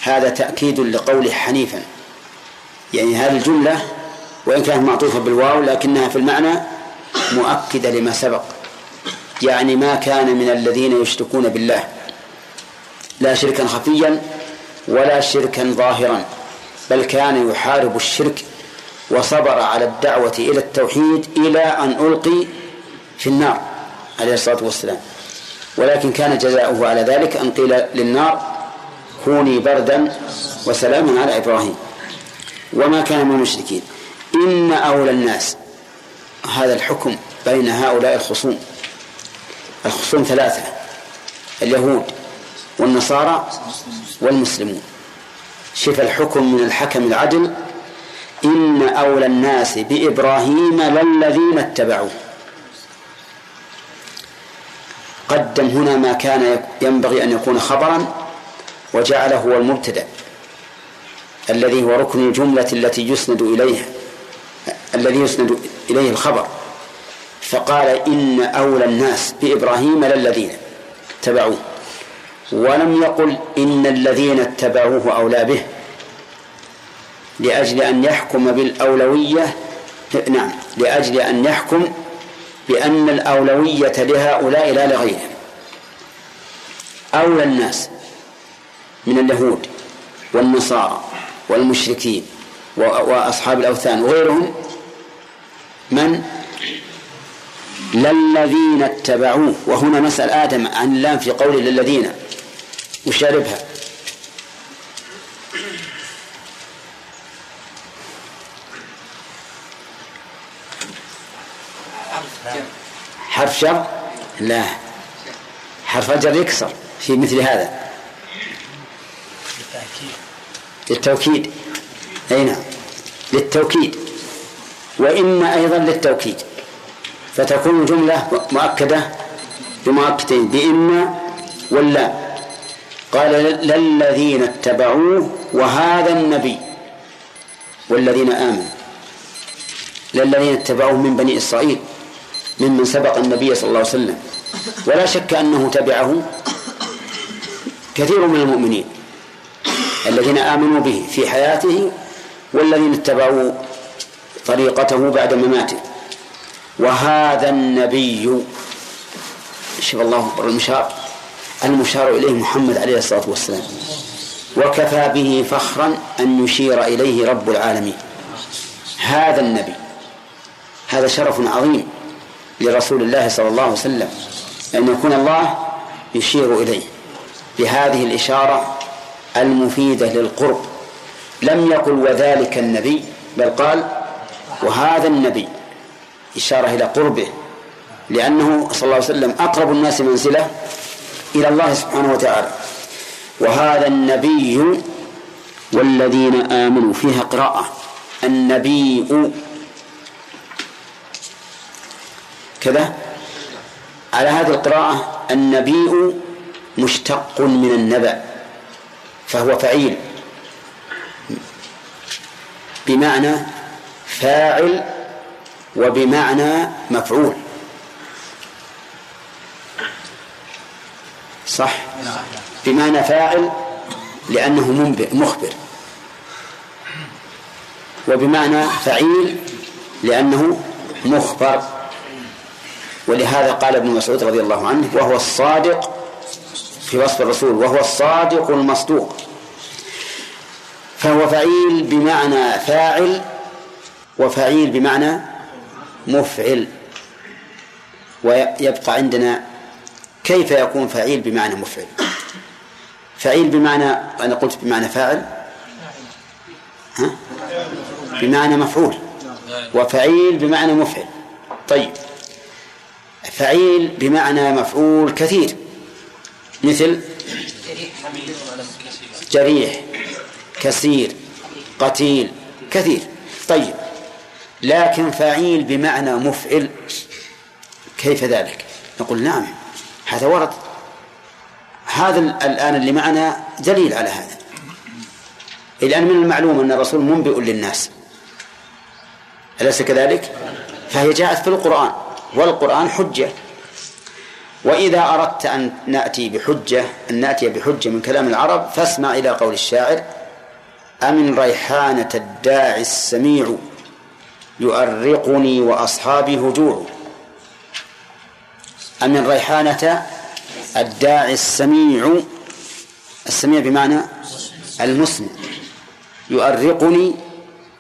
هذا تأكيد لقوله حنيفا. يعني هذه الجملة وإن كانت معطوفة بالواو لكنها في المعنى مؤكدة لما سبق. يعني ما كان من الذين يشركون بالله. لا شركا خفيا ولا شركا ظاهرا بل كان يحارب الشرك وصبر على الدعوة إلى التوحيد إلى أن ألقي في النار عليه الصلاة والسلام. ولكن كان جزاؤه على ذلك أن قيل للنار كوني بردا وسلاما على إبراهيم. وما كان من المشركين. إن أولى الناس. هذا الحكم بين هؤلاء الخصوم. الخصوم ثلاثة اليهود والنصارى والمسلمون. شف الحكم من الحكم العدل إن أولى الناس بإبراهيم للذين اتبعوه. قدم هنا ما كان ينبغي أن يكون خبرا وجعله هو المبتدأ الذي هو ركن الجملة التي يسند إليها. الذي يسند إليه الخبر. فقال إن أولى الناس بإبراهيم للذين اتبعوه. ولم يقل إن الذين اتبعوه أولى به لأجل أن يحكم بالأولوية نعم لأجل أن يحكم بأن الأولوية لهؤلاء لا لغيرهم. أولى الناس من اليهود والنصارى والمشركين وأصحاب الأوثان وغيرهم من؟ للذين اتبعوه. وهنا نسأل آدم عن اللام في قوله للذين. وشاربها حرف شر؟ لا. حرف الجر يكسر في مثل هذا. للتوكيد. أي نعم. للتوكيد. وإن أيضا للتوكيد فتكون جملة مؤكدة بمؤكدين بإن واللا. قال للذين اتبعوه وهذا النبي والذين آمنوا. للذين اتبعوه من بني إسرائيل ممن سبق النبي صلى الله عليه وسلم. ولا شك أنه تبعه كثير من المؤمنين الذين آمنوا به في حياته والذين اتبعوا طريقته بعد مماته. وهذا النبي شوف الله المشار المشار إليه محمد عليه الصلاة والسلام. وكفى به فخرا أن يشير إليه رب العالمين. هذا النبي هذا شرف عظيم لرسول الله صلى الله عليه وسلم أن يكون الله يشير إليه. بهذه الإشارة المفيدة للقرب. لم يقل وذلك النبي بل قال وهذا النبي إشارة إلى قربه لأنه صلى الله عليه وسلم أقرب الناس منزلة إلى الله سبحانه وتعالى. وهذا النبي والذين آمنوا فيها قراءة. النبي كذا. على هذه القراءة النبي مشتق من النبأ فهو فعيل. بمعنى فاعل وبمعنى مفعول. صح؟ بمعنى فاعل لأنه منبئ مخبر. وبمعنى فعيل لأنه مخبر. ولهذا قال ابن مسعود رضي الله عنه وهو الصادق في وصف الرسول وهو الصادق المصدوق. فهو فعيل بمعنى فاعل وفعيل بمعنى مفعل. ويبقى عندنا كيف يكون فعيل بمعنى مفعل؟ فعيل بمعنى أنا قلت بمعنى فاعل. ها؟ بمعنى مفعول. وفعيل بمعنى مفعل. طيب. فعيل بمعنى مفعول كثير. مثل جريح كثير قتيل كثير. طيب. لكن فعيل بمعنى مفعل. كيف ذلك؟ نقول نعم هذا ورد. هذا الآن اللي معنا دليل على هذا. الآن من المعلوم أن الرسول منبئ للناس. أليس كذلك؟ فهي جاءت في القرآن والقرآن حجة. وإذا أردت أن نأتي بحجة أن نأتي بحجة من كلام العرب فاسمع إلى قول الشاعر أمن ريحانة الداعي السميع؟ يؤرقني وأصحابي هجوع أمن ريحانة الداعي السميع السميع بمعنى المسمع يؤرقني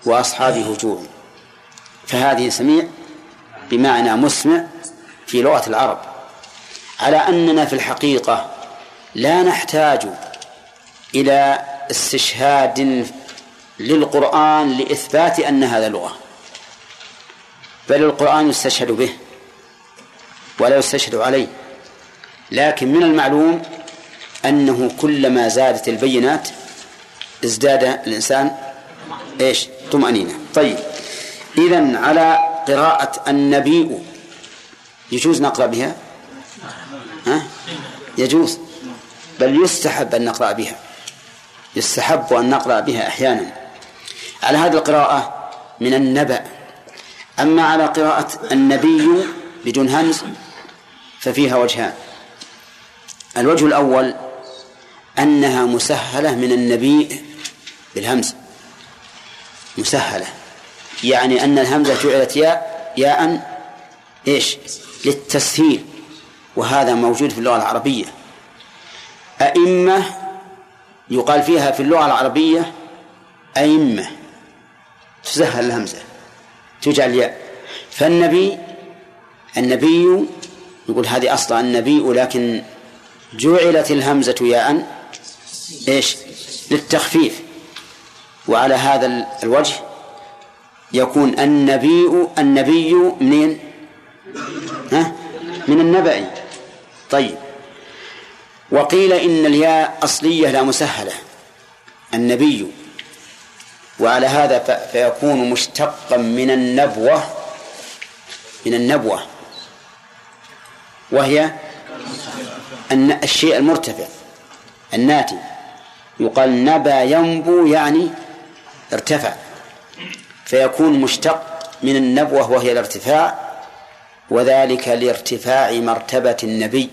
وأصحابي هجوع فهذه سميع بمعنى مسمع في لغة العرب. على أننا في الحقيقة لا نحتاج إلى استشهاد للقرآن لإثبات أن هذا لغة. بل القرآن يستشهد به ولا يستشهد عليه. لكن من المعلوم أنه كلما زادت البينات ازداد الإنسان إيش؟ طمأنينة. طيب إذا على قراءة النبي يجوز نقرأ بها؟ ها؟ يجوز. بل يستحب أن نقرأ بها. يستحب أن نقرأ بها أحيانا. على هذه القراءة من النبأ. أما على قراءة النبي بدون همز ففيها وجهان. الوجه الأول أنها مسهلة من النبي بالهمز. مسهلة. يعني أن الهمزة جعلت ياء ياء إيش؟ للتسهيل. وهذا موجود في اللغة العربية. أئمة يقال فيها في اللغة العربية أئمة. تسهل الهمزة. تجعل ياء فالنبي النبي يقول هذه أصلا النبي لكن جعلت الهمزة ياء إيش؟ للتخفيف. وعلى هذا الوجه يكون النبي النبي منين؟ ها؟ من النبأ. طيب. وقيل إن الياء أصلية لا مسهلة. النبي. وعلى هذا فيكون مشتقا من النبوة من النبوة. وهي الشيء المرتفع الناتي. يقال نبى ينبو يعني ارتفع. فيكون مشتق من النبوة وهي الارتفاع وذلك لارتفاع مرتبة النبي.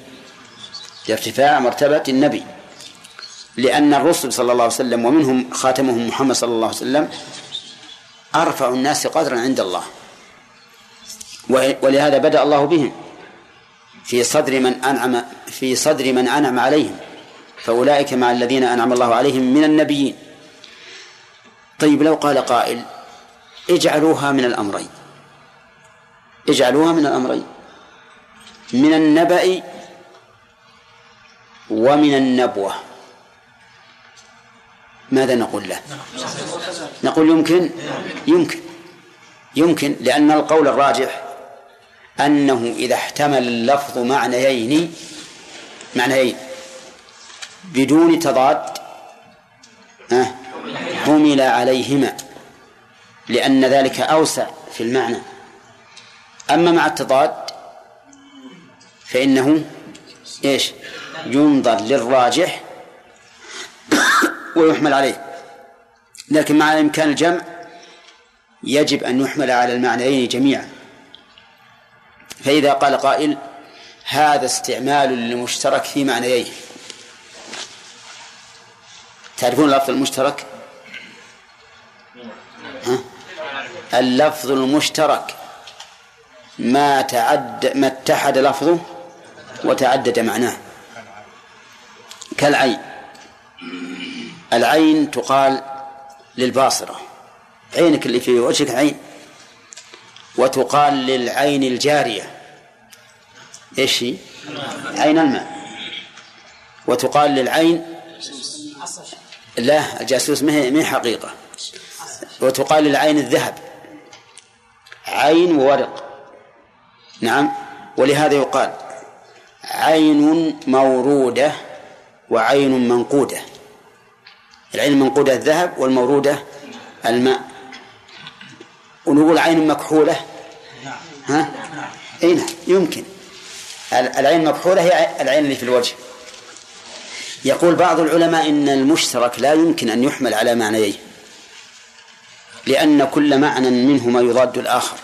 لارتفاع مرتبة النبي. لأن الرسل صلى الله عليه وسلم ومنهم خاتمهم محمد صلى الله عليه وسلم أرفع الناس قدرا عند الله. ولهذا بدأ الله بهم. في صدر من أنعم في صدر من أنعم عليهم. فأولئك مع الذين أنعم الله عليهم من النبيين. طيب لو قال قائل اجعلوها من الأمرين. اجعلوها من الأمرين. من النبأ ومن النبوة. ماذا نقول له؟ نقول يمكن؟ يمكن. يمكن لأن القول الراجح أنه إذا احتمل اللفظ معنيين معنيين بدون تضاد حمل عليهما لأن ذلك أوسع في المعنى. أما مع التضاد فإنه إيش؟ ينظر للراجح. ويحمل عليه. لكن مع إمكان الجمع يجب أن يحمل على المعنيين جميعا. فإذا قال قائل هذا استعمال للمشترك في معنيين تعرفون اللفظ المشترك؟ ها؟ اللفظ المشترك ما تعد ما اتحد لفظه وتعدد معناه. كالعين. العين تقال للباصرة. عينك اللي في وجهك عين وتقال للعين الجارية. إيش هي؟ عين الماء. وتقال للعين لا الجاسوس ما هي حقيقة. وتقال للعين الذهب. عين وورق. نعم. ولهذا يقال عين مورودة وعين منقودة. العين المنقودة الذهب والمورودة الماء. ونقول عين مكحولة. ها؟ إي نعم يمكن. العين المكحولة هي العين اللي في الوجه. يقول بعض العلماء إن المشترك لا يمكن أن يحمل على معنيين لأن كل معنى منهما يضاد الآخر.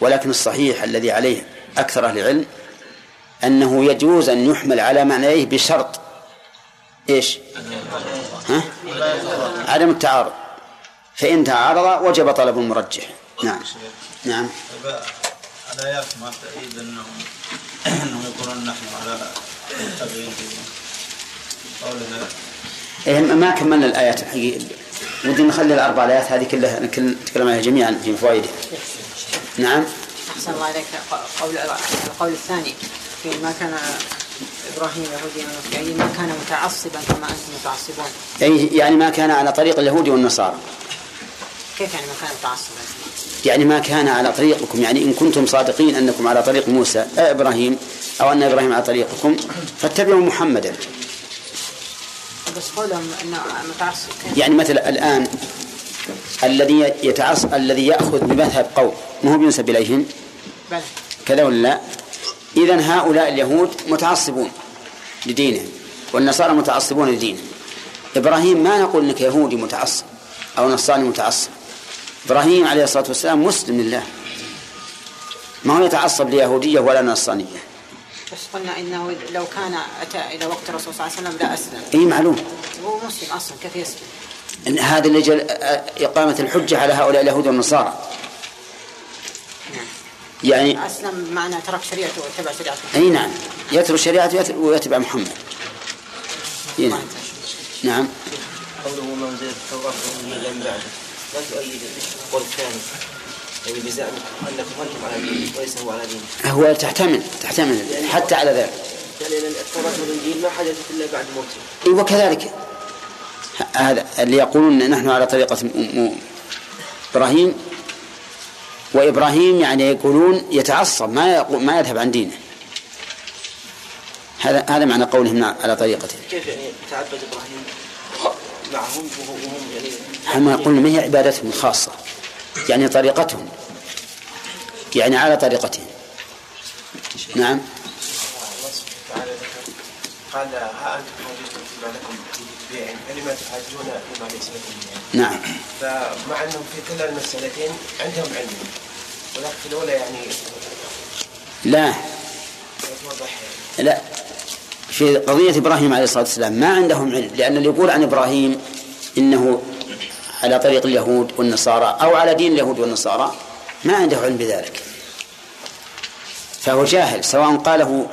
ولكن الصحيح الذي عليه أكثر أهل العلم أنه يجوز أن يحمل على معنيه بشرط. إيش؟ ها؟ عدم التعارض. فإن تعارض وجب طلب المرجح. نعم. نعم. الآيات ما تأييد أنهم أنهم يقولون نحن على التبعين قولنا إيه ما كملنا الآيات الحقيقة ودي نخلي الأربع آيات هذه كلها نتكلم عليها جميعا في فوائدها نعم. أحسن الله عليك. قول القول الثاني. في ما كان إبراهيم يهوديا يعني ما كان متعصبا كما أنتم متعصبون أي يعني ما كان على طريق اليهود والنصارى كيف يعني ما كان متعصبا؟ يعني ما كان على طريقكم يعني إن كنتم صادقين أنكم على طريق موسى أو إبراهيم أو أن إبراهيم على طريقكم فاتبعوا محمدا بس قولهم أنه متعصب؟ يعني مثلا الآن الذي يتعصب الذي يأخذ بمذهب قوم ما هو بينسب إليهم بلى كذا ولا لا؟ إذا هؤلاء اليهود متعصبون لدينهم والنصارى متعصبون لدينهم. إبراهيم ما نقول إنك يهودي متعصب أو نصراني متعصب. إبراهيم عليه الصلاة والسلام مسلم لله. ما هو يتعصب ليهودية ولا نصرانية. بس قلنا إنه لو كان أتى إلى وقت الرسول صلى الله عليه وسلم لا أسلم. أي معلوم. هو مسلم أصلا كيف يسلم؟ إن هذا اللي جل إقامة الحجة على هؤلاء اليهود والنصارى. يعني أسلم معنى ترك شريعته واتبع شريعته. أي نعم. يترك شريعته ويتبع محمد. أي نعم. نعم. قوله من زاد التوراة من بعده. لا تؤيد القول الثاني يعني بزعمكم أنكم أنتم على دين وليس هو على دين هو تحتمل تحتمل حتى على ذلك. يعني التوراة والإنجيل ما حدثت إلا بعد موته. إيه، وكذلك. هذا اللي يقولون إن نحن على طريقة م- م- إبراهيم. وإبراهيم يعني يقولون يتعصب ما ما يذهب عن دينه. هذا هذا معنى قولهم نعم على طريقته. كيف يعني تعبد إبراهيم؟ معهم وهم يعني هم يقولون ما هي عبادتهم الخاصة؟ يعني طريقتهم. يعني على طريقتهم. نعم. قال ها أنتم حاجزتم فيما لكم بيع فلما تحاجون فيما ليس لكم نعم. فمع انهم في كلا المسألتين عندهم علم ولكن في الأولى يعني لا. توضح لا. في قضية إبراهيم عليه الصلاة والسلام ما عندهم علم لأن اللي يقول عن إبراهيم إنه على طريق اليهود والنصارى أو على دين اليهود والنصارى ما عنده علم بذلك. فهو جاهل سواء قاله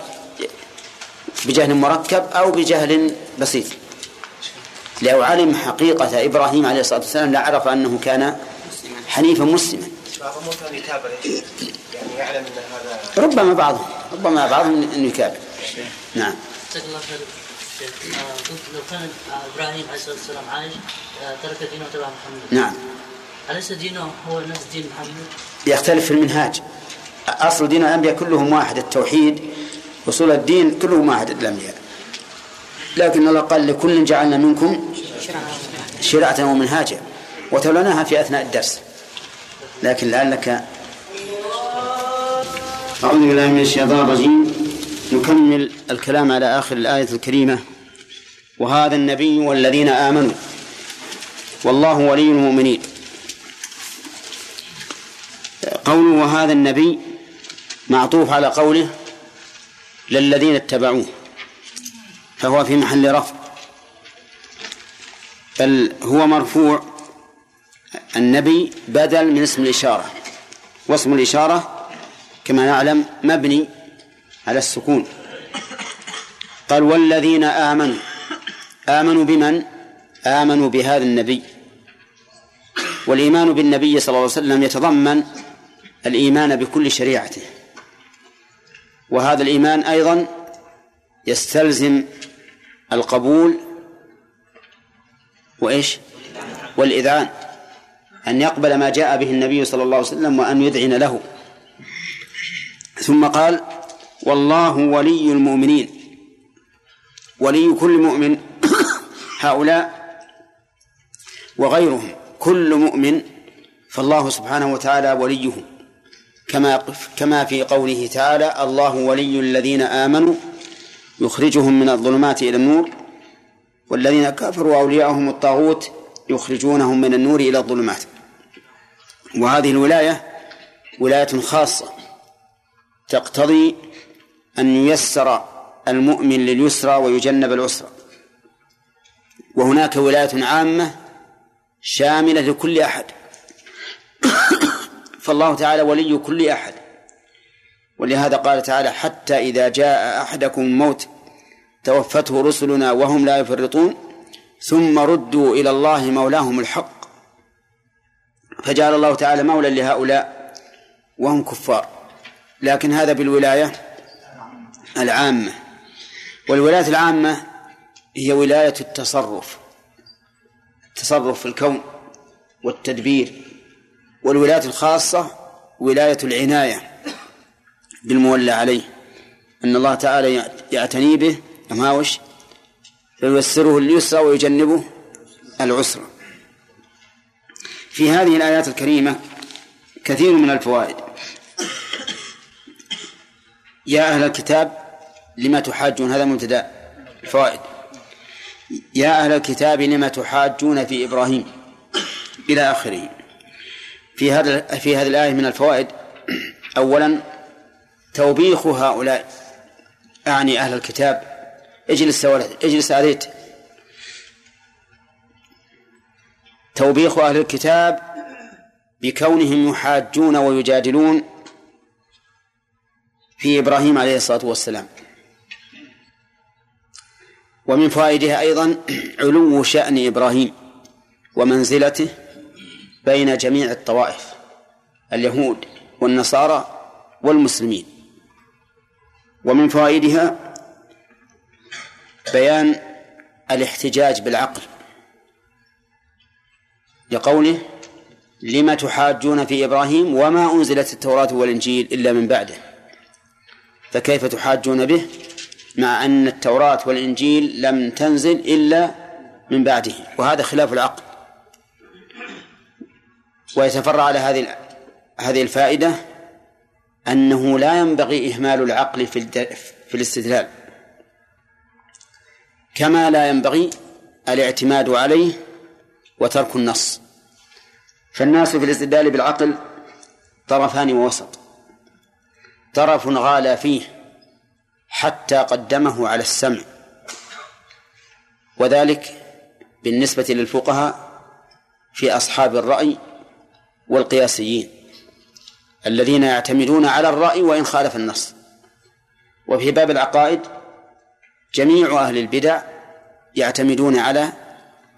بجهل مركب أو بجهل بسيط. لو علم حقيقة إبراهيم عليه الصلاة والسلام لعرف أنه كان حنيفا مسلما. بعضهم كان يتابع يعني يعلم إن هذا ربما بعضهم ربما بعضهم أنه يكابر. نعم. جزاك الله خير. شيخ آه، قلت لو كان آه، إبراهيم عليه الصلاة والسلام عايش آه، ترك دينه وتبع محمد. نعم. أليس دينه هو نفس دين محمد؟ يختلف في المنهاج. أصل دين الأنبياء كلهم واحد التوحيد أصول الدين كلهم واحد الأنبياء لكن الله قال لكل جعلنا منكم شرعة ومنهاجا. وتولناها في أثناء الدرس. لكن لعلك أعوذ بالله من الشيطان الرجيم. نكمل الكلام على آخر الآية الكريمة. وهذا النبي والذين آمنوا. والله ولي المؤمنين. قوله وهذا النبي معطوف على قوله للذين اتبعوه. فهو في محل رفع بل هو مرفوع النبي بدل من اسم الإشارة. واسم الإشارة كما نعلم مبني على السكون. قال والذين آمنوا. آمنوا بمن؟ آمنوا بهذا النبي. والإيمان بالنبي صلى الله عليه وسلم يتضمن الإيمان بكل شريعته. وهذا الإيمان أيضا يستلزم القبول وإيش؟ والإذعان أن يقبل ما جاء به النبي صلى الله عليه وسلم وأن يذعن له. ثم قال والله ولي المؤمنين. ولي كل مؤمن. <coughs> هؤلاء وغيرهم. كل مؤمن. فالله سبحانه وتعالى وليهم كما كما في قوله تعالى الله ولي الذين آمنوا. يخرجهم من الظلمات إلى النور والذين كفروا أولياءهم الطاغوت يخرجونهم من النور إلى الظلمات. وهذه الولاية ولاية خاصة تقتضي أن ييسر المؤمن لليسرى ويجنب العسرى. وهناك ولاية عامة شاملة لكل أحد. <coughs> فالله تعالى ولي كل أحد. ولهذا قال تعالى حتى إذا جاء أحدكم الموت توفته رسلنا وهم لا يفرطون ثم ردوا إلى الله مولاهم الحق. فجعل الله تعالى مولا لهؤلاء وهم كفار. لكن هذا بالولاية العامة. والولاية العامة هي ولاية التصرف. التصرف في الكون والتدبير. والولاية الخاصة ولاية العناية. بالمولى عليه. أن الله تعالى يعتني به. ما وش؟ فييسره اليسرى ويجنبه العسرى. في هذه الآيات الكريمة كثير من الفوائد. يا أهل الكتاب لما تحاجون؟ هذا مبتدأ الفوائد. يا أهل الكتاب لما تحاجون في إبراهيم؟ إلى آخره. في هذا في هذه الآية من الفوائد. أولا توبيخ هؤلاء أعني أهل الكتاب. اجلس اجلس عليت توبيخ أهل الكتاب بكونهم يحاجون ويجادلون في إبراهيم عليه الصلاة والسلام. ومن فوائدها أيضا علو شأن إبراهيم ومنزلته بين جميع الطوائف اليهود والنصارى والمسلمين. ومن فوائدها بيان الاحتجاج بالعقل لقوله لم تحاجون في إبراهيم وما أنزلت التوراة والإنجيل إلا من بعده فكيف تحاجون به مع أن التوراة والإنجيل لم تنزل إلا من بعده وهذا خلاف العقل ويتفرع على هذه هذه الفائدة أنه لا ينبغي إهمال العقل في في الاستدلال. كما لا ينبغي الاعتماد عليه وترك النص. فالناس في الاستدلال بالعقل طرفان ووسط. طرف غالى فيه حتى قدمه على السمع. وذلك بالنسبة للفقهاء في أصحاب الرأي والقياسيين. الذين يعتمدون على الرأي وإن خالف النص. وفي باب العقائد جميع أهل البدع يعتمدون على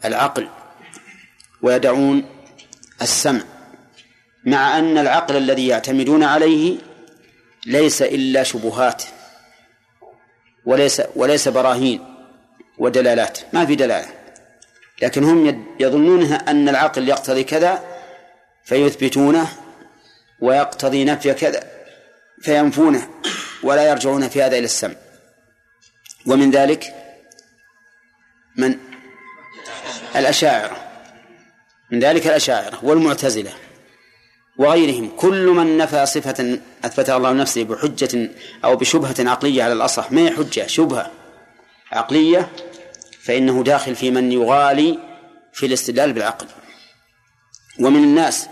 العقل ويدعون السمع مع أن العقل الذي يعتمدون عليه ليس إلا شبهات وليس وليس براهين ودلالات. ما في دلالة. لكن هم يظنون أن العقل يقتضي كذا فيثبتونه ويقتضي نفي كذا فينفونه ولا يرجعون في هذا إلى السمع. ومن ذلك من؟ الأشاعرة. من ذلك الأشاعرة والمعتزلة وغيرهم. كل من نفى صفة أثبتها الله نفسه بحجة أو بشبهة عقلية على الأصح ما هي حجة؟ شبهة عقلية فإنه داخل في من يغالي في الاستدلال بالعقل. ومن الناس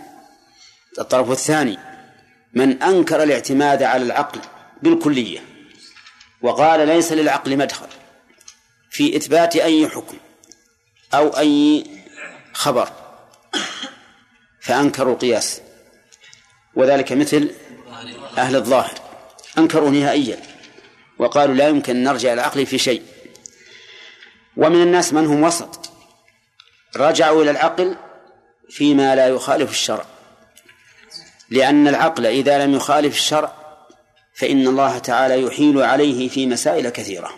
الطرف الثاني. من أنكر الاعتماد على العقل بالكلية وقال ليس للعقل مدخل في إثبات أي حكم أو أي خبر فأنكروا القياس. وذلك مثل أهل الظاهر. أنكروا نهائيا وقالوا لا يمكن نرجع العقل في شيء. ومن الناس من هم وسط. رجعوا إلى العقل فيما لا يخالف الشرع. لأن العقل إذا لم يخالف الشرع فإن الله تعالى يحيل عليه في مسائل كثيرة.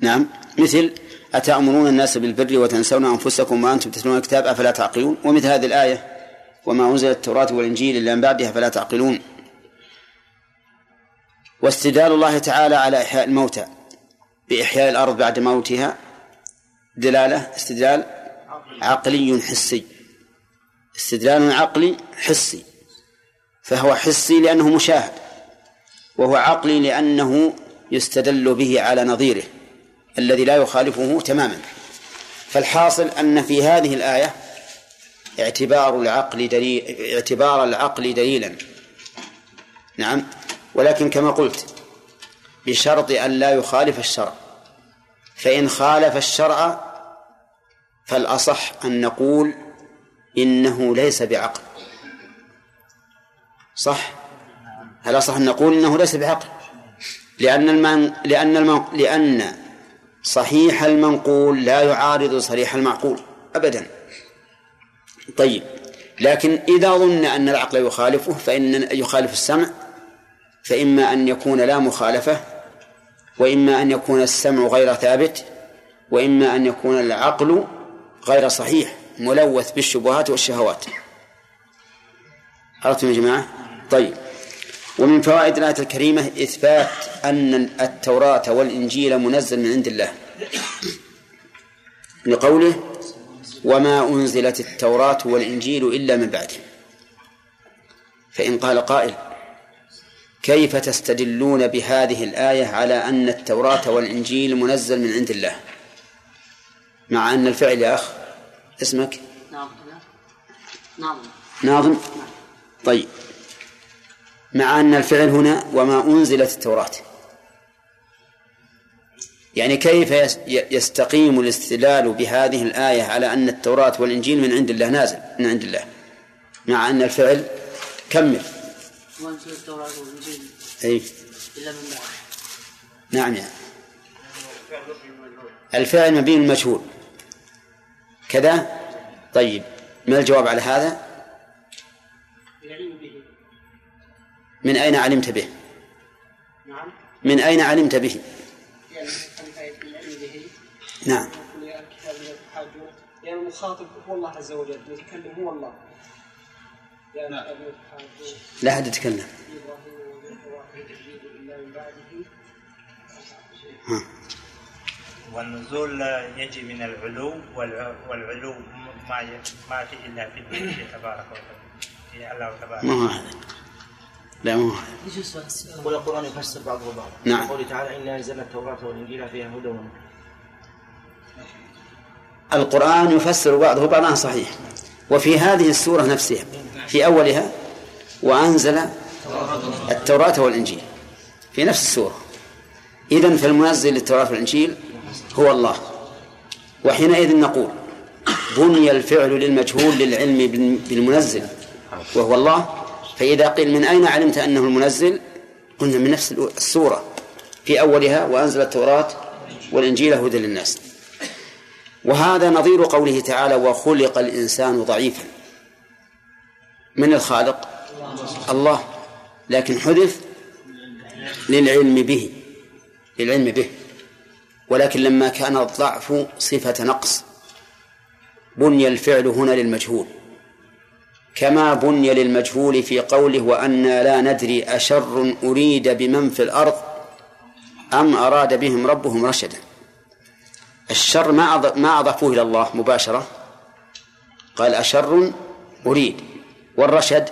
نعم مثل أتأمرون الناس بالبر وتنسون أنفسكم وأنتم تتلون الكتاب أفلا تعقلون؟ ومثل هذه الآية وما أنزل التوراة والإنجيل إلا من بعدها فلا تعقلون. واستدلال الله تعالى على إحياء الموتى بإحياء الأرض بعد موتها دلالة استدلال عقلي حسي. استدلال عقلي حسي فهو حسي لأنه مشاهد وهو عقلي لأنه يستدل به على نظيره الذي لا يخالفه تماما. فالحاصل أن في هذه الآية اعتبار العقل دليل اعتبار العقل دليلا. نعم ولكن كما قلت بشرط أن لا يخالف الشرع. فإن خالف الشرع فالأصح أن نقول إنه ليس بعقل. صح؟ هل أصح أن نقول إنه ليس بعقل؟ لأن المن... لأن المن... لأن صحيح المنقول لا يعارض صريح المعقول. أبدا. طيب. لكن إذا ظن أن العقل يخالفه فإن يخالف السمع فإما أن يكون لا مخالفة وإما أن يكون السمع غير ثابت وإما أن يكون العقل غير صحيح. ملوث بالشبهات والشهوات. عرفتم يا جماعة؟ طيب. ومن فوائد الآية الكريمة إثبات أن التوراة والإنجيل منزل من عند الله. لقوله وما أنزلت التوراة والإنجيل إلا من بعده. فإن قال قائل كيف تستدلون بهذه الآية على أن التوراة والإنجيل منزل من عند الله؟ مع أن الفعل يا أخ اسمك؟ ناظم. ناظم. طيب. مع أن الفعل هنا وما أنزلت التوراة. يعني كيف يستقيم الاستدلال بهذه الآية على أن التوراة والإنجيل من عند الله نازل من عند الله؟ مع أن الفعل كمل. وأنزل التوراة والإنجيل أي. إلا من بعد. نعم يعني الفعل مبني المجهول. كذا. طيب ما الجواب على هذا؟ العلم به من أين علمت به؟ نعم من أين علمت به؟ يعني نعم. يعني المخاطب هو الله عز وجل المتكلم هو الله. يا الكتاب لا أحد يتكلم. ها. والنزول يجي من العلو والع- والعلو ما ما في إلا في الله تبارك وتعالى. في الله تبارك. ما هو هذا؟ لا ما هو هذا. يقول القرآن يفسر بعضه بعضا نعم. قوله تعالى إنا أنزلنا التوراة والإنجيل فيها هدى ونور. القرآن يفسر بعضه بعضا صحيح. وفي هذه السورة نفسها في أولها وأنزل التوراة والإنجيل. في نفس السورة. إذن فالمنزل للتوراة والإنجيل هو الله. وحينئذ نقول بني الفعل للمجهول للعلم بالمنزل وهو الله. فإذا قيل من أين علمت أنه المنزل؟ قلنا من نفس السورة. في أولها وأنزل التوراة والإنجيل هدى للناس. وهذا نظير قوله تعالى وخلق الإنسان ضعيفا. من الخالق؟ الله. لكن حدث للعلم به للعلم به. ولكن لما كان الضعف صفة نقص بني الفعل هنا للمجهول. كما بني للمجهول في قوله وأنا لا ندري أشر أريد بمن في الأرض أم أراد بهم ربهم رشدا. الشر ما ما أضافوه إلى الله مباشرة. قال أشر أريد. والرشد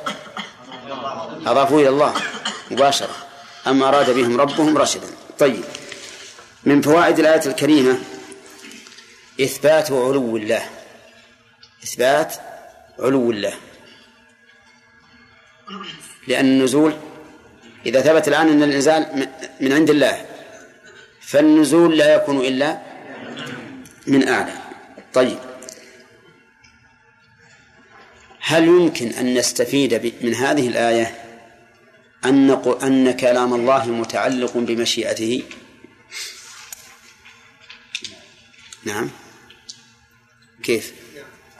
أضافوه إلى الله مباشرة. أم أراد بهم ربهم رشدا. طيب. من فوائد الآية الكريمة إثبات علو الله. إثبات علو الله. لأن النزول إذا ثبت الآن أن الإنزال من عند الله فالنزول لا يكون إلا من أعلى. طيب. هل يمكن أن نستفيد من هذه الآية أن أن كلام الله متعلق بمشيئته؟ نعم. كيف؟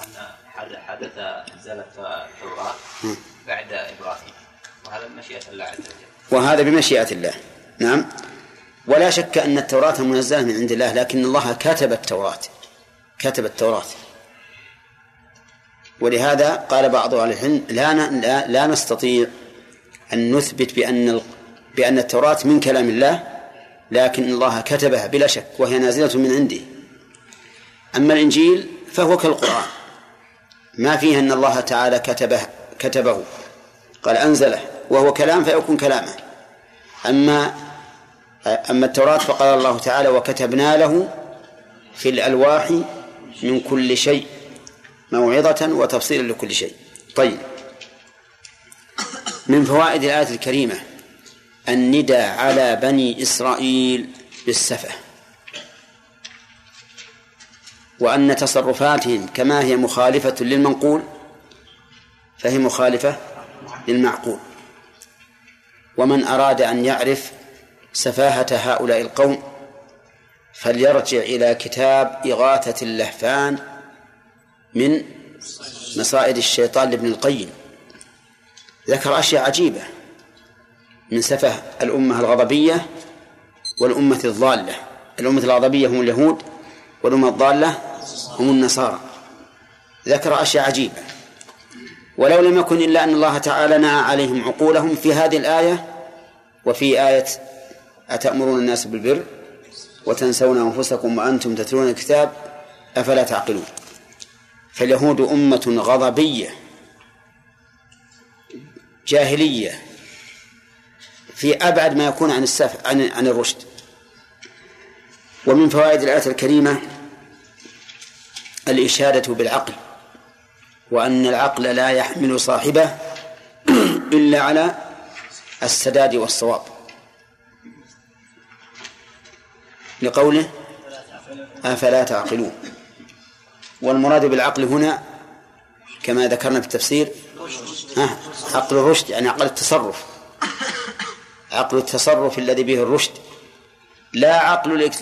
أن حدث إنزال التوراة بعد إبراهيم. وهذا بمشيئة الله عز وجل. وهذا بمشيئة الله. نعم. ولا شك أن التوراة منزلة من عند الله لكن الله كتب التوراة. كتب التوراة. ولهذا قال بعض أهل العلم لا, لا, لا نستطيع أن نثبت بأن بأن التوراة من كلام الله لكن الله كتبها بلا شك وهي نازلة من عنده. أما الإنجيل فهو كالقرآن ما فيه أن الله تعالى كتبه كتبه. قال أنزله وهو كلام فيكون كلامه أما أما التوراة فقال الله تعالى وكتبنا له في الألواح من كل شيء موعظة وتفصيلا لكل شيء. طيب. من فوائد الآية الكريمة الندى على بني إسرائيل بالسفة. وأن تصرفاتهم كما هي مخالفة للمنقول فهي مخالفة للمعقول. ومن أراد أن يعرف سفاهة هؤلاء القوم فليرجع إلى كتاب إغاثة اللهفان من مصائد الشيطان لابن القيم. ذكر أشياء عجيبة من سفه الأمة الغضبية والأمة الضالة. الأمة الغضبية هم اليهود والأمة الضالة هم النصارى. ذكر أشياء عجيبة. ولو لم يكن إلا أن الله تعالى نعى عليهم عقولهم في هذه الآية وفي آية أتأمرون الناس بالبر وتنسون أنفسكم وأنتم تتلون الكتاب أفلا تعقلون؟ فاليهود أمة غضبية جاهلية في أبعد ما يكون عن السف عن عن الرشد. ومن فوائد الآية الكريمة الإشادة بالعقل وأن العقل لا يحمل صاحبه <clears throat> إلا على السداد والصواب. لقوله أفلا تعقلون والمراد بالعقل هنا كما ذكرنا في التفسير عقل الرشد يعني عقل التصرف عقل التصرف الذي به الرشد لا عقل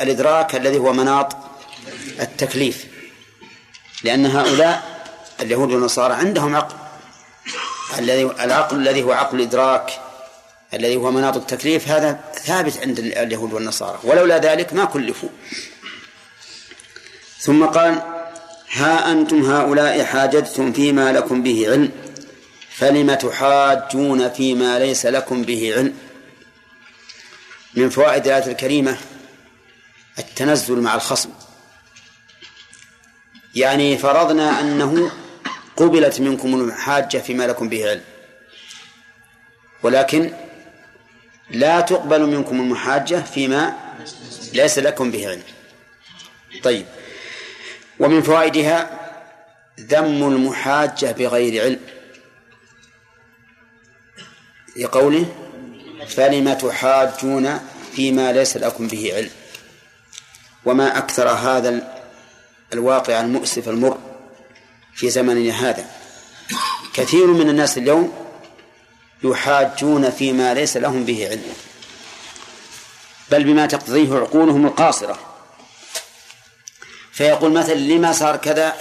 الإدراك الذي هو مناط التكليف. لأن هؤلاء اليهود والنصارى عندهم عقل. الذي العقل الذي هو عقل الإدراك الذي هو مناط التكليف هذا ثابت عند اليهود والنصارى. ولولا ذلك ما كلفوا. ثم قال ها أنتم هؤلاء حاججتم فيما لكم به علم فلم تحاجون فيما ليس لكم به علم؟ من فوائد الآية الكريمة التنزل مع الخصم. يعني فرضنا أنه قبلت منكم المحاجة فيما لكم به علم. ولكن لا تقبل منكم المحاجة فيما ليس لكم به علم. طيب. ومن فوائدها ذم المحاجة بغير علم. لقوله فلم تحاجون فيما ليس لكم به علم. وما أكثر هذا الواقع المؤسف المر في زمننا هذا. كثير من الناس اليوم يحاجون فيما ليس لهم به علم بل بما تقتضيه عقولهم القاصرة. فيقول مثلا لما صار كذا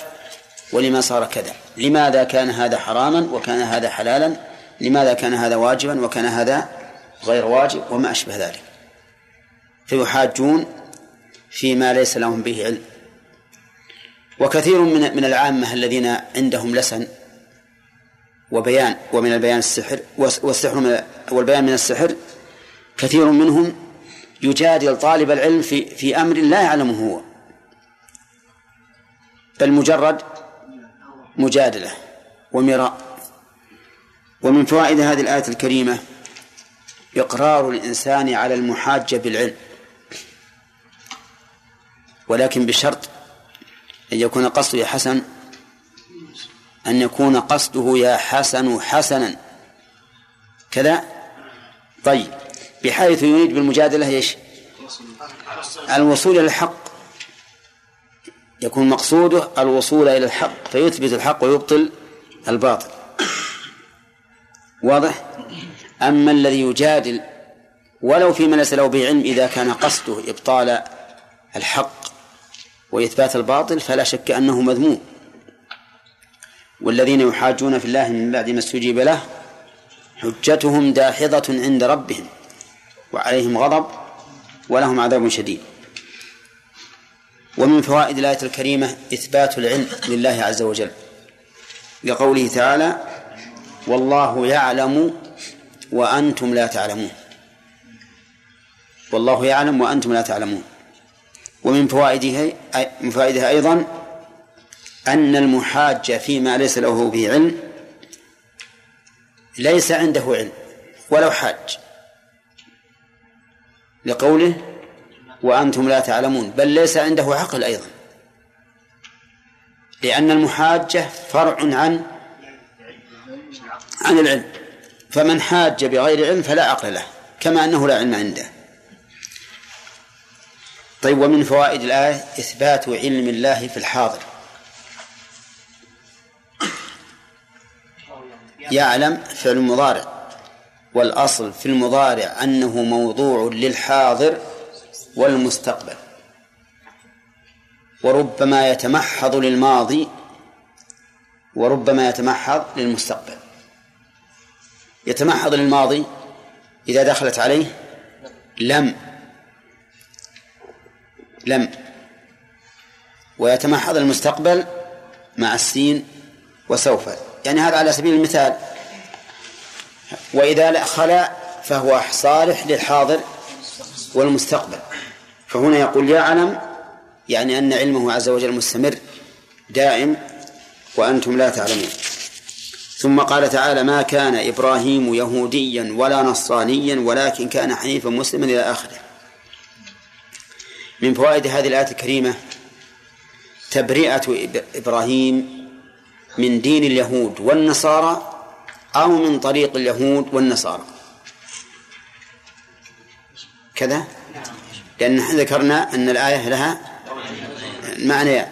ولما صار كذا؟ لماذا كان هذا حراما وكان هذا حلالا؟ لماذا كان هذا واجبا وكان هذا غير واجب؟ وما أشبه ذلك. فيحاجون فيما ليس لهم به علم. وكثير من من العامة الذين عندهم لسن وبيان ومن البيان السحر والسحر من والبيان من السحر كثير منهم يجادل طالب العلم في في أمر لا يعلمه هو. بل مجرد مجادلة ومراء. ومن فوائد هذه الآية الكريمة إقرار الإنسان على المحاجه بالعلم ولكن بشرط أن يكون قصده يا حسن؟ أن يكون قصده يا حسن حسنا. كذا؟ طيب. بحيث يريد بالمجادلة إيش؟ الوصول إلى الحق. يكون مقصوده الوصول إلى الحق فيثبت الحق ويبطل الباطل. واضح؟ أما الذي يجادل ولو فيما ليس له به علم إذا كان قصده إبطال الحق وإثبات الباطل فلا شك أنه مذموم. والذين يحاجون في الله من بعد ما استجيب له حجتهم داحضة عند ربهم وعليهم غضب ولهم عذاب شديد. ومن فوائد الآية الكريمة إثبات العلم لله عز وجل. لقوله تعالى والله يعلم وأنتم لا تعلمون. والله يعلم وأنتم لا تعلمون. ومن فوائده من فوائدها أيضا أن المحاج فيما ليس له به علم ليس عنده علم ولو حاج. لقوله وأنتم لا تعلمون بل ليس عنده عقل أيضا. لأن المحاجة فرع عن عن العلم. فمن حاج بغير علم فلا عقل له كما أنه لا علم عنده. طيب ومن فوائد الآية إثبات علم الله في الحاضر. يعلم فعل مضارع والأصل في المضارع أنه موضوع للحاضر والمستقبل. وربما يتمحض للماضي وربما يتمحض للمستقبل. يتمحض للماضي إذا دخلت عليه لم. لم. ويتمحض المستقبل مع السين وسوف. يعني هذا على سبيل المثال وإذا خلا فهو صالح للحاضر والمستقبل. فهنا يقول يعلم يعني أن علمه عز وجل مستمر دائم وأنتم لا تعلمون. ثم قال تعالى ما كان إبراهيم يهوديا ولا نصرانيا ولكن كان حنيفا مسلما إلى آخره. من فوائد هذه الآية الكريمة تبرئة إبراهيم من دين اليهود والنصارى أو من طريق اليهود والنصارى. كذا؟ لأن ذكرنا أن الآية لها معنى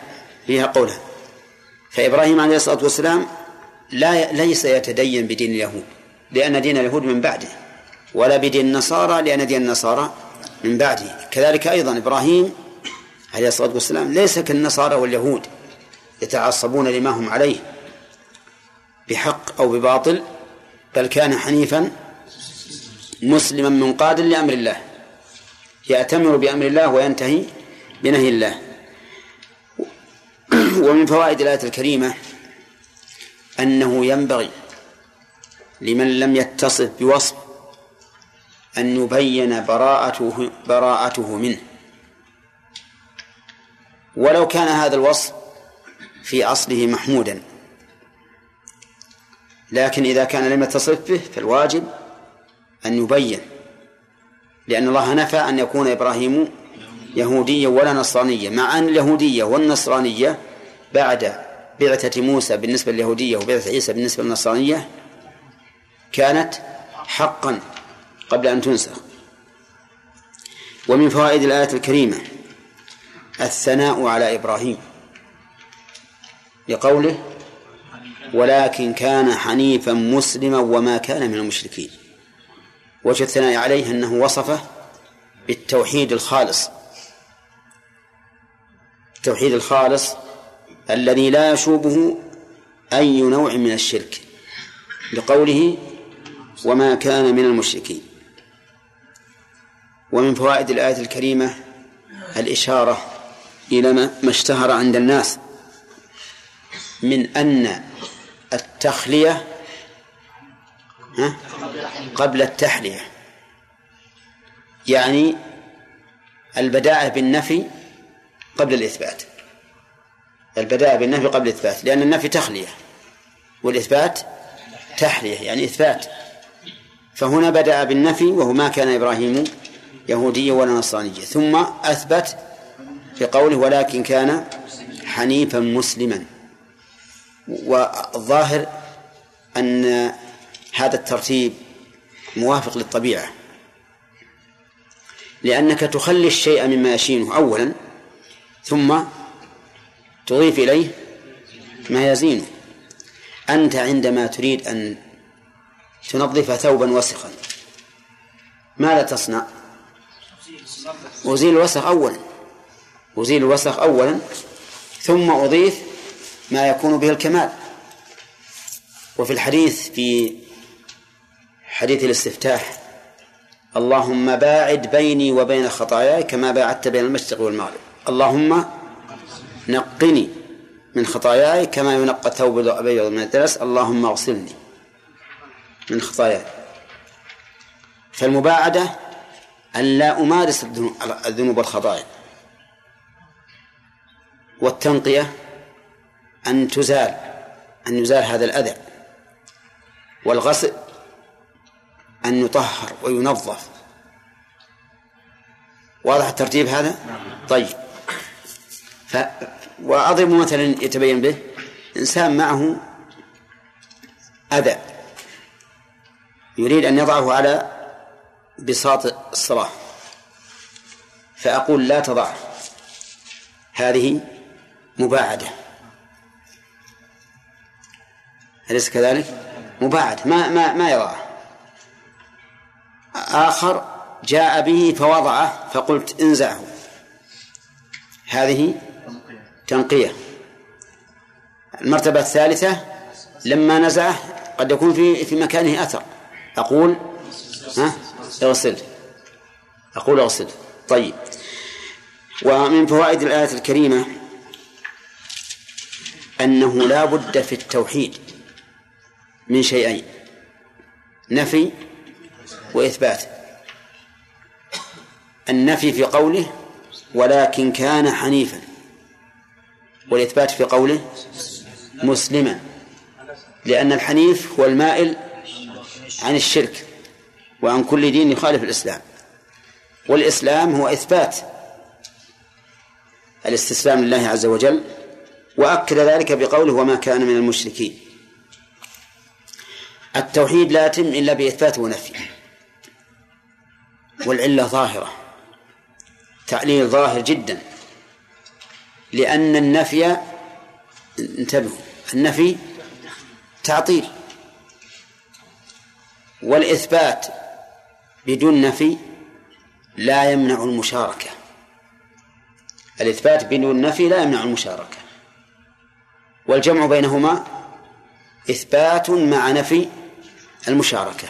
فيها قولها. فإبراهيم عليه الصلاة والسلام لا ليس يتدين بدين اليهود لأن دين اليهود من بعده ولا بدين النصارى لأن دين النصارى من بعده كذلك أيضا إبراهيم عليه الصلاة والسلام ليس كالنصارى واليهود يتعصبون لما هم عليه بحق أو بباطل بل كان حنيفا مسلما منقادا لأمر الله يأتمر بأمر الله وينتهي بنهي الله. ومن فوائد الآية الكريمة أنه ينبغي لمن لم يتصف بوصف أن يبين براءته براءته منه. ولو كان هذا الوصف في أصله محمودا. لكن إذا كان لم يتصف به فالواجب أن يبين لأن الله نفى أن يكون إبراهيم يهوديا ولا نصرانيا مع أن اليهودية والنصرانية بعد بعثة موسى بالنسبة لليهودية وبعثة عيسى بالنسبة للنصرانية كانت حقا. قبل أن تنسخ ومن فوائد الآية الكريمة الثناء على إبراهيم. لقوله ولكن كان حنيفا مسلما وما كان من المشركين. وجه الثناء عليه أنه وصفه بالتوحيد الخالص. التوحيد الخالص الذي لا يشوبه أي نوع من الشرك. لقوله وما كان من المشركين. ومن فوائد الآية الكريمة الإشارة إلى ما اشتهر عند الناس من أن التخلية؟ قبل التحلية. يعني البداءة بالنفي قبل الإثبات. البداءة بالنفي قبل الإثبات لأن النفي تخلية والإثبات تحلية يعني إثبات. فهنا بدأ بالنفي وهو ما كان إبراهيم يهوديا ولا نصرانيا ثم أثبت في قوله ولكن كان حنيفا مسلما. والظاهر أن هذا الترتيب موافق للطبيعة. لأنك تخلي الشيء مما يشينه أولا ثم تضيف إليه ما يزينه. أنت عندما تريد أن تنظف ثوبا وسخا ماذا تصنع؟ أزيل الوسخ أولا. أزيل الوسخ أولا. ثم أضيف ما يكون به الكمال. وفي الحديث في حديث الاستفتاح اللهم باعد بيني وبين خطاياي كما باعدت بين المشرق والمغرب. اللهم نقني من خطاياي كما ينقى الثوب الأبيض من الدرس. اللهم اغسلني من خطاياي. فالمباعدة أن لا أمارس الذنوب والخطايا. والتنقية أن تزال أن يزال هذا الأذى. والغسل أن يطهر وينظف. واضح الترتيب هذا؟ طيب. ف... وأضرب مثلا يتبين به إنسان معه أذى. يريد أن يضعه على بساط الصلاة فأقول لا تضعه هذه مباعدة. أليس كذلك؟ مباعد ما ما ما يضعه. آخر جاء به فوضعه فقلت انزعه. هذه تنقية. المرتبة الثالثة لما نزعه قد يكون في في مكانه أثر. أقول ها؟ اغسل أقول اغسل طيب. ومن فوائد الآية الكريمة أنه لا بد في التوحيد من شيئين نفي وإثبات. النفي في قوله ولكن كان حنيفا. والإثبات في قوله مسلما. لأن الحنيف هو المائل عن الشرك. وعن كل دين يخالف الإسلام. والإسلام هو إثبات الاستسلام لله عز وجل وأكد ذلك بقوله وما كان من المشركين التوحيد لا يتم إلا بإثبات ونفي والعلة ظاهرة تعليل ظاهر جدا لأن النفي انتبهوا النفي تعطيل والإثبات بدون نفي لا يمنع المشاركة. الإثبات بدون نفي لا يمنع المشاركة. والجمع بينهما إثبات مع نفي المشاركة.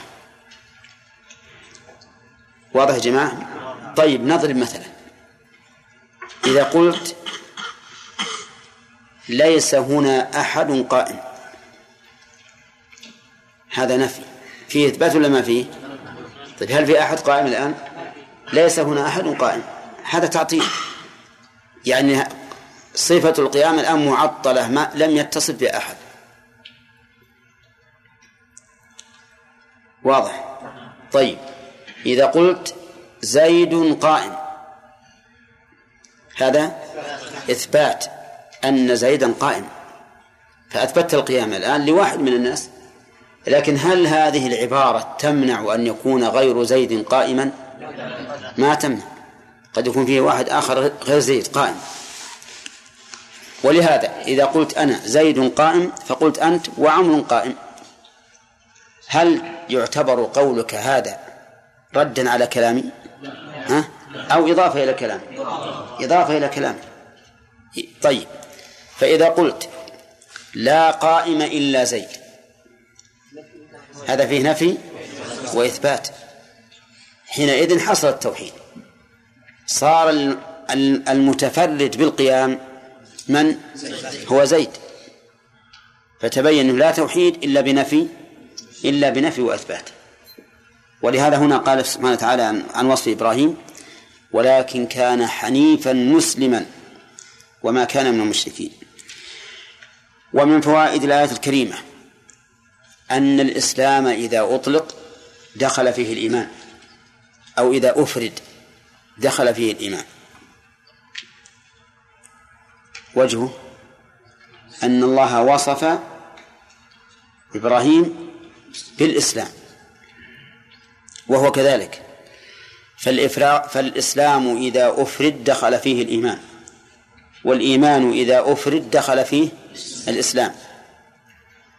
واضح يا جماعة؟ طيب نضرب مثلا. إذا قلت ليس هنا أحد قائم هذا نفي. فيه إثبات ولا ما فيه؟ طيب هل في أحد قائم الآن؟ ليس هنا أحد قائم. هذا تعطيل. يعني صفة القيام الآن معطلة ما لم يتصف بأحد. واضح؟ طيب إذا قلت زيد قائم هذا إثبات أن زيدا قائم. فأثبتت القيام الآن لواحد من الناس. لكن هل هذه العبارة تمنع أن يكون غير زيد قائما؟ ما تمنع. قد يكون فيه واحد آخر غير زيد قائم. ولهذا إذا قلت أنا زيد قائم فقلت أنت وعمر قائم. هل يعتبر قولك هذا ردا على كلامي؟ ها؟ أو إضافة إلى كلام إضافة إلى كلام طيب. فإذا قلت لا قائم إلا زيد هذا فيه نفي وإثبات. حينئذ حصل التوحيد. صار المتفرد بالقيام من؟ هو زيد. فتبين لا توحيد إلا بنفي إلا بنفي وإثبات. ولهذا هنا قال سبحانه وتعالى عن, عن وصف إبراهيم ولكن كان حنيفا مسلما وما كان من المشركين. ومن فوائد الآية الكريمة أن الإسلام إذا أطلق دخل فيه الإيمان أو إذا أفرد دخل فيه الإيمان. وجهه أن الله وصف إبراهيم بالإسلام وهو كذلك. فالإسلام إذا أفرد دخل فيه الإيمان والإيمان إذا أفرد دخل فيه الإسلام.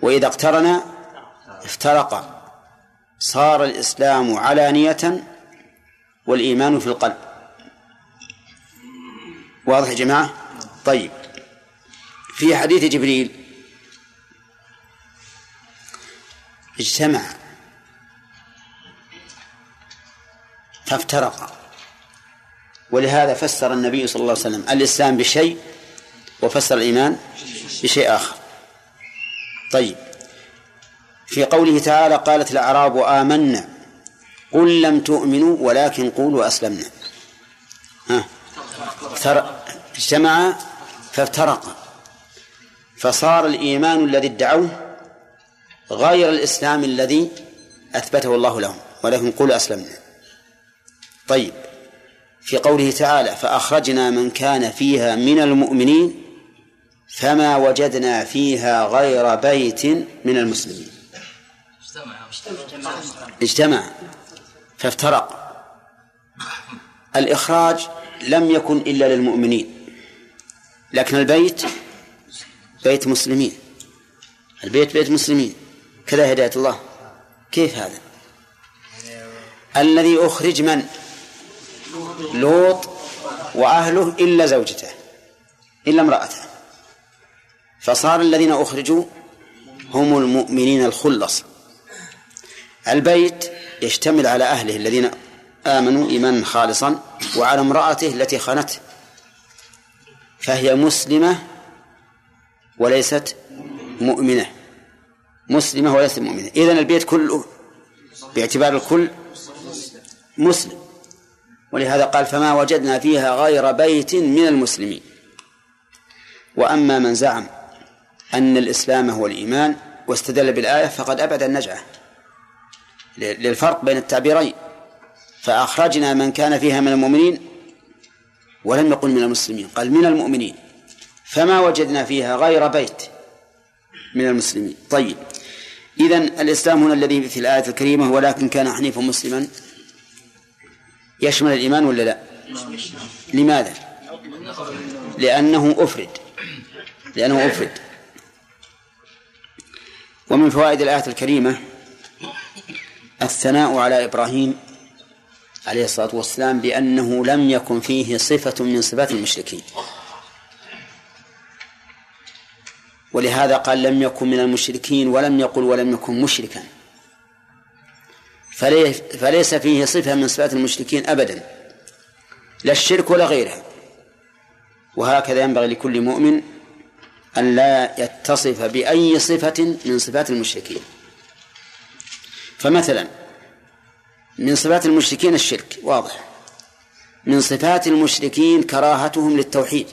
وإذا اقترن افترق صار الإسلام علانية والإيمان في القلب. واضح يا جماعة؟ طيب في حديث جبريل اجتمع فافترق ولهذا فسر النبي صلى الله عليه وسلم الإسلام بشيء وفسر الإيمان بشيء آخر. طيب في قوله تعالى قالت الأعراب آمنا قل لم تؤمنوا ولكن قولوا أسلمنا. ها. اجتمع فافترق. فصار الإيمان الذي ادعوه غير الإسلام الذي أثبته الله لهم ولكن قولوا أسلمنا. طيب. في قوله تعالى فأخرجنا من كان فيها من المؤمنين فما وجدنا فيها غير بيت من المسلمين. اجتمع. فافترق الإخراج لم يكن إلا للمؤمنين. لكن البيت بيت مسلمين. البيت بيت مسلمين. كذا هداية الله. كيف هذا؟ الذي أخرج من؟ لوط وأهله إلا زوجته إلا امرأته. فصار الذين أخرجوا هم المؤمنين الخلص. البيت يشتمل على أهله الذين آمنوا إيمانا خالصا وعلى امرأته التي خانته فهي مسلمة وليست مؤمنة. مسلمة وليست مؤمنة. إذن البيت كله باعتبار الكل مسلم. ولهذا قال فما وجدنا فيها غير بيت من المسلمين. وأما من زعم أن الإسلام هو الإيمان واستدل بالآية فقد أبعد النجعة. للفرق بين التعبيرين فأخرجنا من كان فيها من المؤمنين ولم يقل من المسلمين قال من المؤمنين فما وجدنا فيها غير بيت من المسلمين. طيب إذا الإسلام هنا الذي في الآية الكريمة ولكن كان حنيفا مسلما؟ يشمل الإيمان ولا لا؟ لماذا؟ لأنه أفرد لأنه أفرد. ومن فوائد الآية الكريمة الثناء على إبراهيم عليه الصلاة والسلام بأنه لم يكن فيه صفة من صفات المشركين. ولهذا قال لم يكن من المشركين ولم يقل ولم يكن مشركا. فليس فيه صفة من صفات المشركين أبدا. لا الشرك ولا غيرها. وهكذا ينبغي لكل مؤمن أن لا يتصف بأي صفة من صفات المشركين. فمثلا من صفات المشركين الشرك واضح. من صفات المشركين كراهتهم للتوحيد.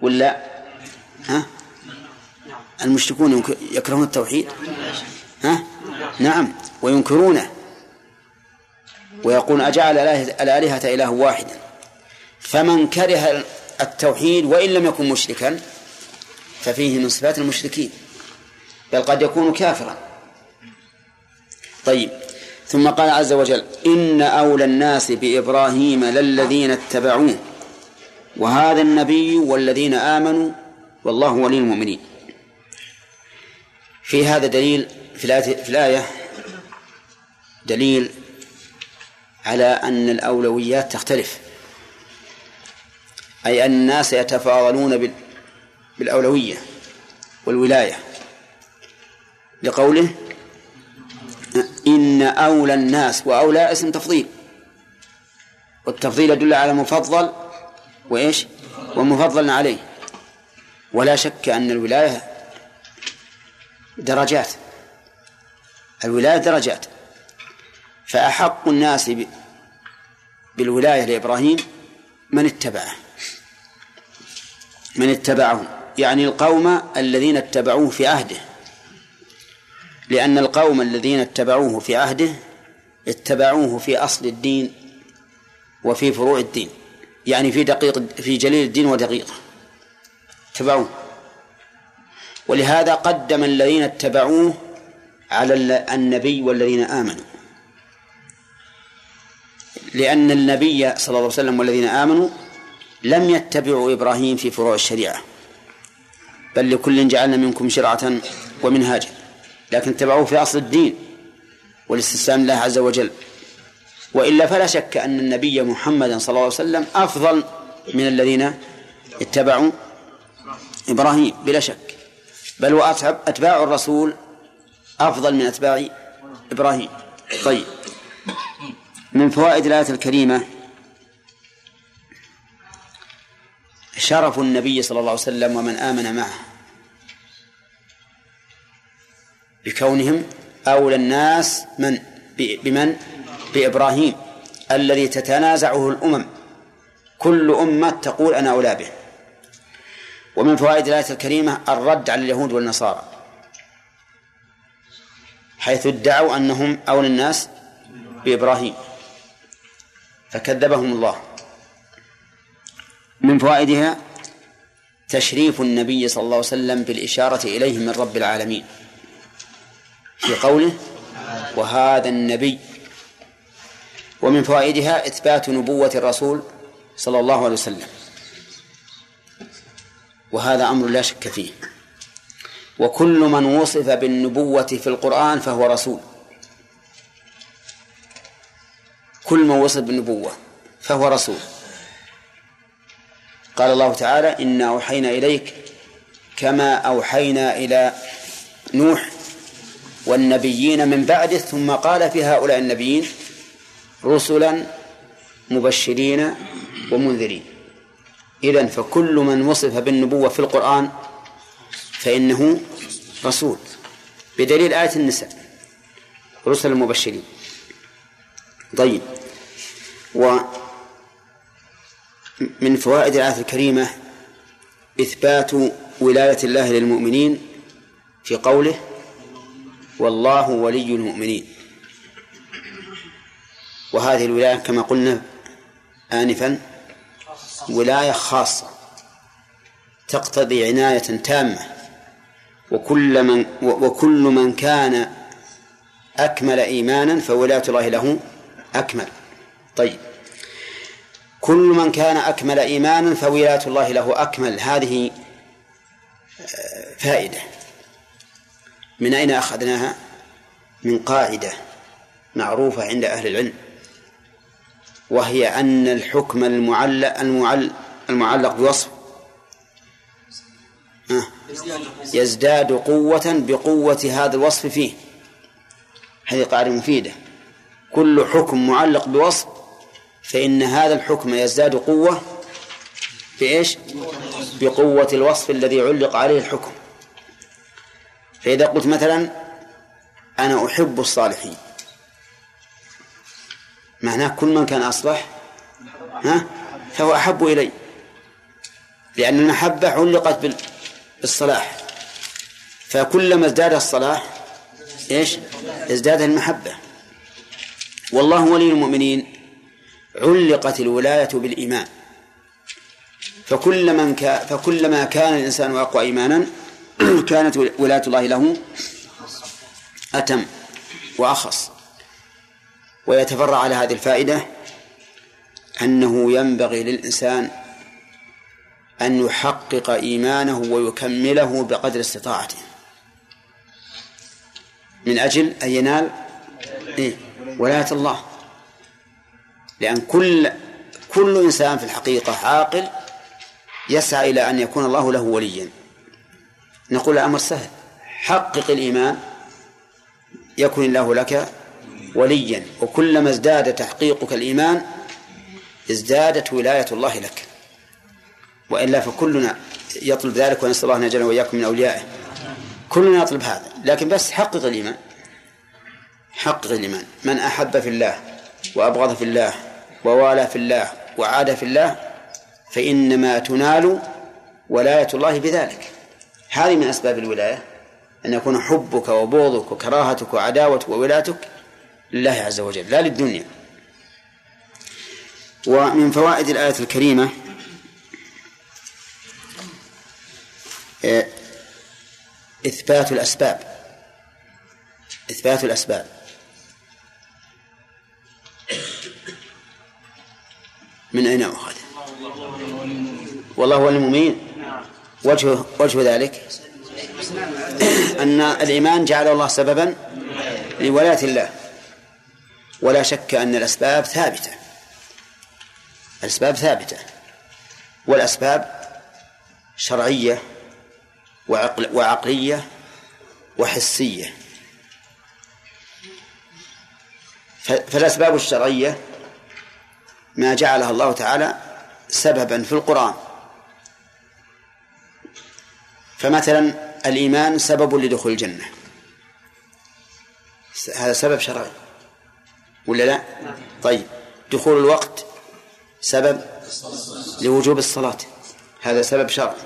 ولا؟ ها؟ المشركون يكرهون التوحيد؟ ها؟ نعم وينكرونه. ويقول أجعل الآلهة إله واحدا. فمن كره التوحيد وإن لم يكن مشركا ففيه من صفات المشركين. بل قد يكون كافرا. طيب. ثم قال عز وجل إن أولى الناس بإبراهيم للذين اتبعوه وهذا النبي والذين آمنوا والله ولي المؤمنين. في هذا دليل في الآية, في الآية دليل على أن الأولويات تختلف. أي أن الناس يتفاضلون بالأولوية والولاية. لقوله إن أولى الناس وأولى اسم تفضيل. والتفضيل يدل على مفضل وإيش؟ ومفضل عليه. ولا شك أن الولاية درجات. الولاية درجات. فأحق الناس بالولاية لإبراهيم من اتبعه. من اتبعه يعني القوم الذين اتبعوه في عهده. لأن القوم الذين اتبعوه في عهده اتبعوه في أصل الدين وفي فروع الدين. يعني في دقيق في جليل الدين ودقيقه اتبعوه. ولهذا قدم الذين اتبعوه على ال- النبي والذين آمنوا. لأن النبي صلى الله عليه وسلم والذين آمنوا لم يتبعوا إبراهيم في فروع الشريعة. بل لكل جعلنا منكم شرعة ومنهاجا. لكن اتبعوه في أصل الدين والاستسلام لله عز وجل. وإلا فلا شك أن النبي محمدا صلى الله عليه وسلم أفضل من الذين اتبعوا إبراهيم بلا شك. بل وأتباع أتباع الرسول أفضل من أتباع إبراهيم. طيب. من فوائد الآية الكريمة شرف النبي صلى الله عليه وسلم ومن آمن معه. بكونهم أولى الناس من؟ بمن؟ بإبراهيم الذي تتنازعه الأمم. كل أمة تقول أنا أولى به. ومن فوائد الآية الكريمة الرد على اليهود والنصارى. حيث ادعوا أنهم أولى الناس بإبراهيم. فكذبهم الله. من فوائدها تشريف النبي صلى الله عليه وسلم بالإشارة إليه من رب العالمين. في قوله وهذا النبي. ومن فوائدها إثبات نبوة الرسول صلى الله عليه وسلم. وهذا أمر لا شك فيه. وكل من وصف بالنبوة في القرآن فهو رسول. كل من وصف بالنبوة فهو رسول. قال الله تعالى إنا أوحينا إليك كما أوحينا إلى نوح والنبيين من بعده ثم قال في هؤلاء النبيين رسلا مبشرين ومنذرين. إذن فكل من وصف بالنبوة في القرآن فإنه رسول بدليل آية النساء رسل مبشرين. طيب و من فوائد الآية الكريمة إثبات ولاية الله للمؤمنين في قوله والله ولي المؤمنين. وهذه الولاية كما قلنا آنفا ولاية خاصة تقتضي عناية تامة. وكل من وكل من كان أكمل إيمانا فولاية الله له أكمل. طيب. كل من كان أكمل إيمانا فولاية الله له أكمل. هذه آه، فائدة. من أين أخذناها؟ من قاعدة معروفة عند أهل العلم وهي أن الحكم المعلق المعلق, المعلق بوصف. يزداد قوة بقوة هذا الوصف فيه. هذه قاعدة مفيدة. كل حكم معلق بوصف فإن هذا الحكم يزداد قوة بإيش؟ بقوة الوصف الذي علق عليه الحكم. فإذا قلت مثلا أنا أحب الصالحين معناه كل من كان أصلح ها؟ فهو أحب إلي لأن المحبة علقت بالصلاح. فكلما ازداد الصلاح إيش؟ ازداد المحبة. والله ولي المؤمنين علقت الولاية بالإيمان. فكل من كا فكلما كان الإنسان أقوى إيمانا <clears throat> كانت ولاية الله له أتم وأخص. ويتفرع على هذه الفائدة أنه ينبغي للإنسان أن يحقق إيمانه ويكمله بقدر استطاعته. من أجل أن ينال إيه؟ ولاية الله. لأن كل كل إنسان في الحقيقة عاقل يسعى إلى أن يكون الله له وليا. نقول الأمر سهل. حقق الإيمان يكن الله لك وليا. وكلما ازداد تحقيقك الإيمان ازدادت ولاية الله لك. وإلا فكلنا يطلب ذلك ونسأل الله أن يجعلنا وإياكم من أوليائه. كلنا يطلب هذا. لكن بس حقق الإيمان. حقق الإيمان. من أحب في الله وأبغض في الله ووالى في الله وعاد في الله فإنما تنال ولاية الله بذلك. هذه من أسباب الولاية أن يكون حبك وبغضك وكراهتك وعداوتك وولايتك لله عز وجل لا للدنيا. ومن فوائد الآية الكريمة إثبات الأسباب. إثبات الأسباب. من أين أخذ؟ والله هو المؤمن. وجه وجه ذلك أن الإيمان جعل الله سببا لولاية الله. ولا شك أن الأسباب ثابتة. الأسباب ثابتة. والأسباب شرعية وعقل وعقلية وحسية. فالأسباب الشرعية ما جعلها الله تعالى سببا في القرآن. فمثلا الإيمان سبب لدخول الجنة. هذا سبب شرعي. ولا لا؟ طيب. دخول الوقت سبب لوجوب الصلاة. هذا سبب شرعي.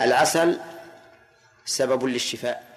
العسل سبب للشفاء.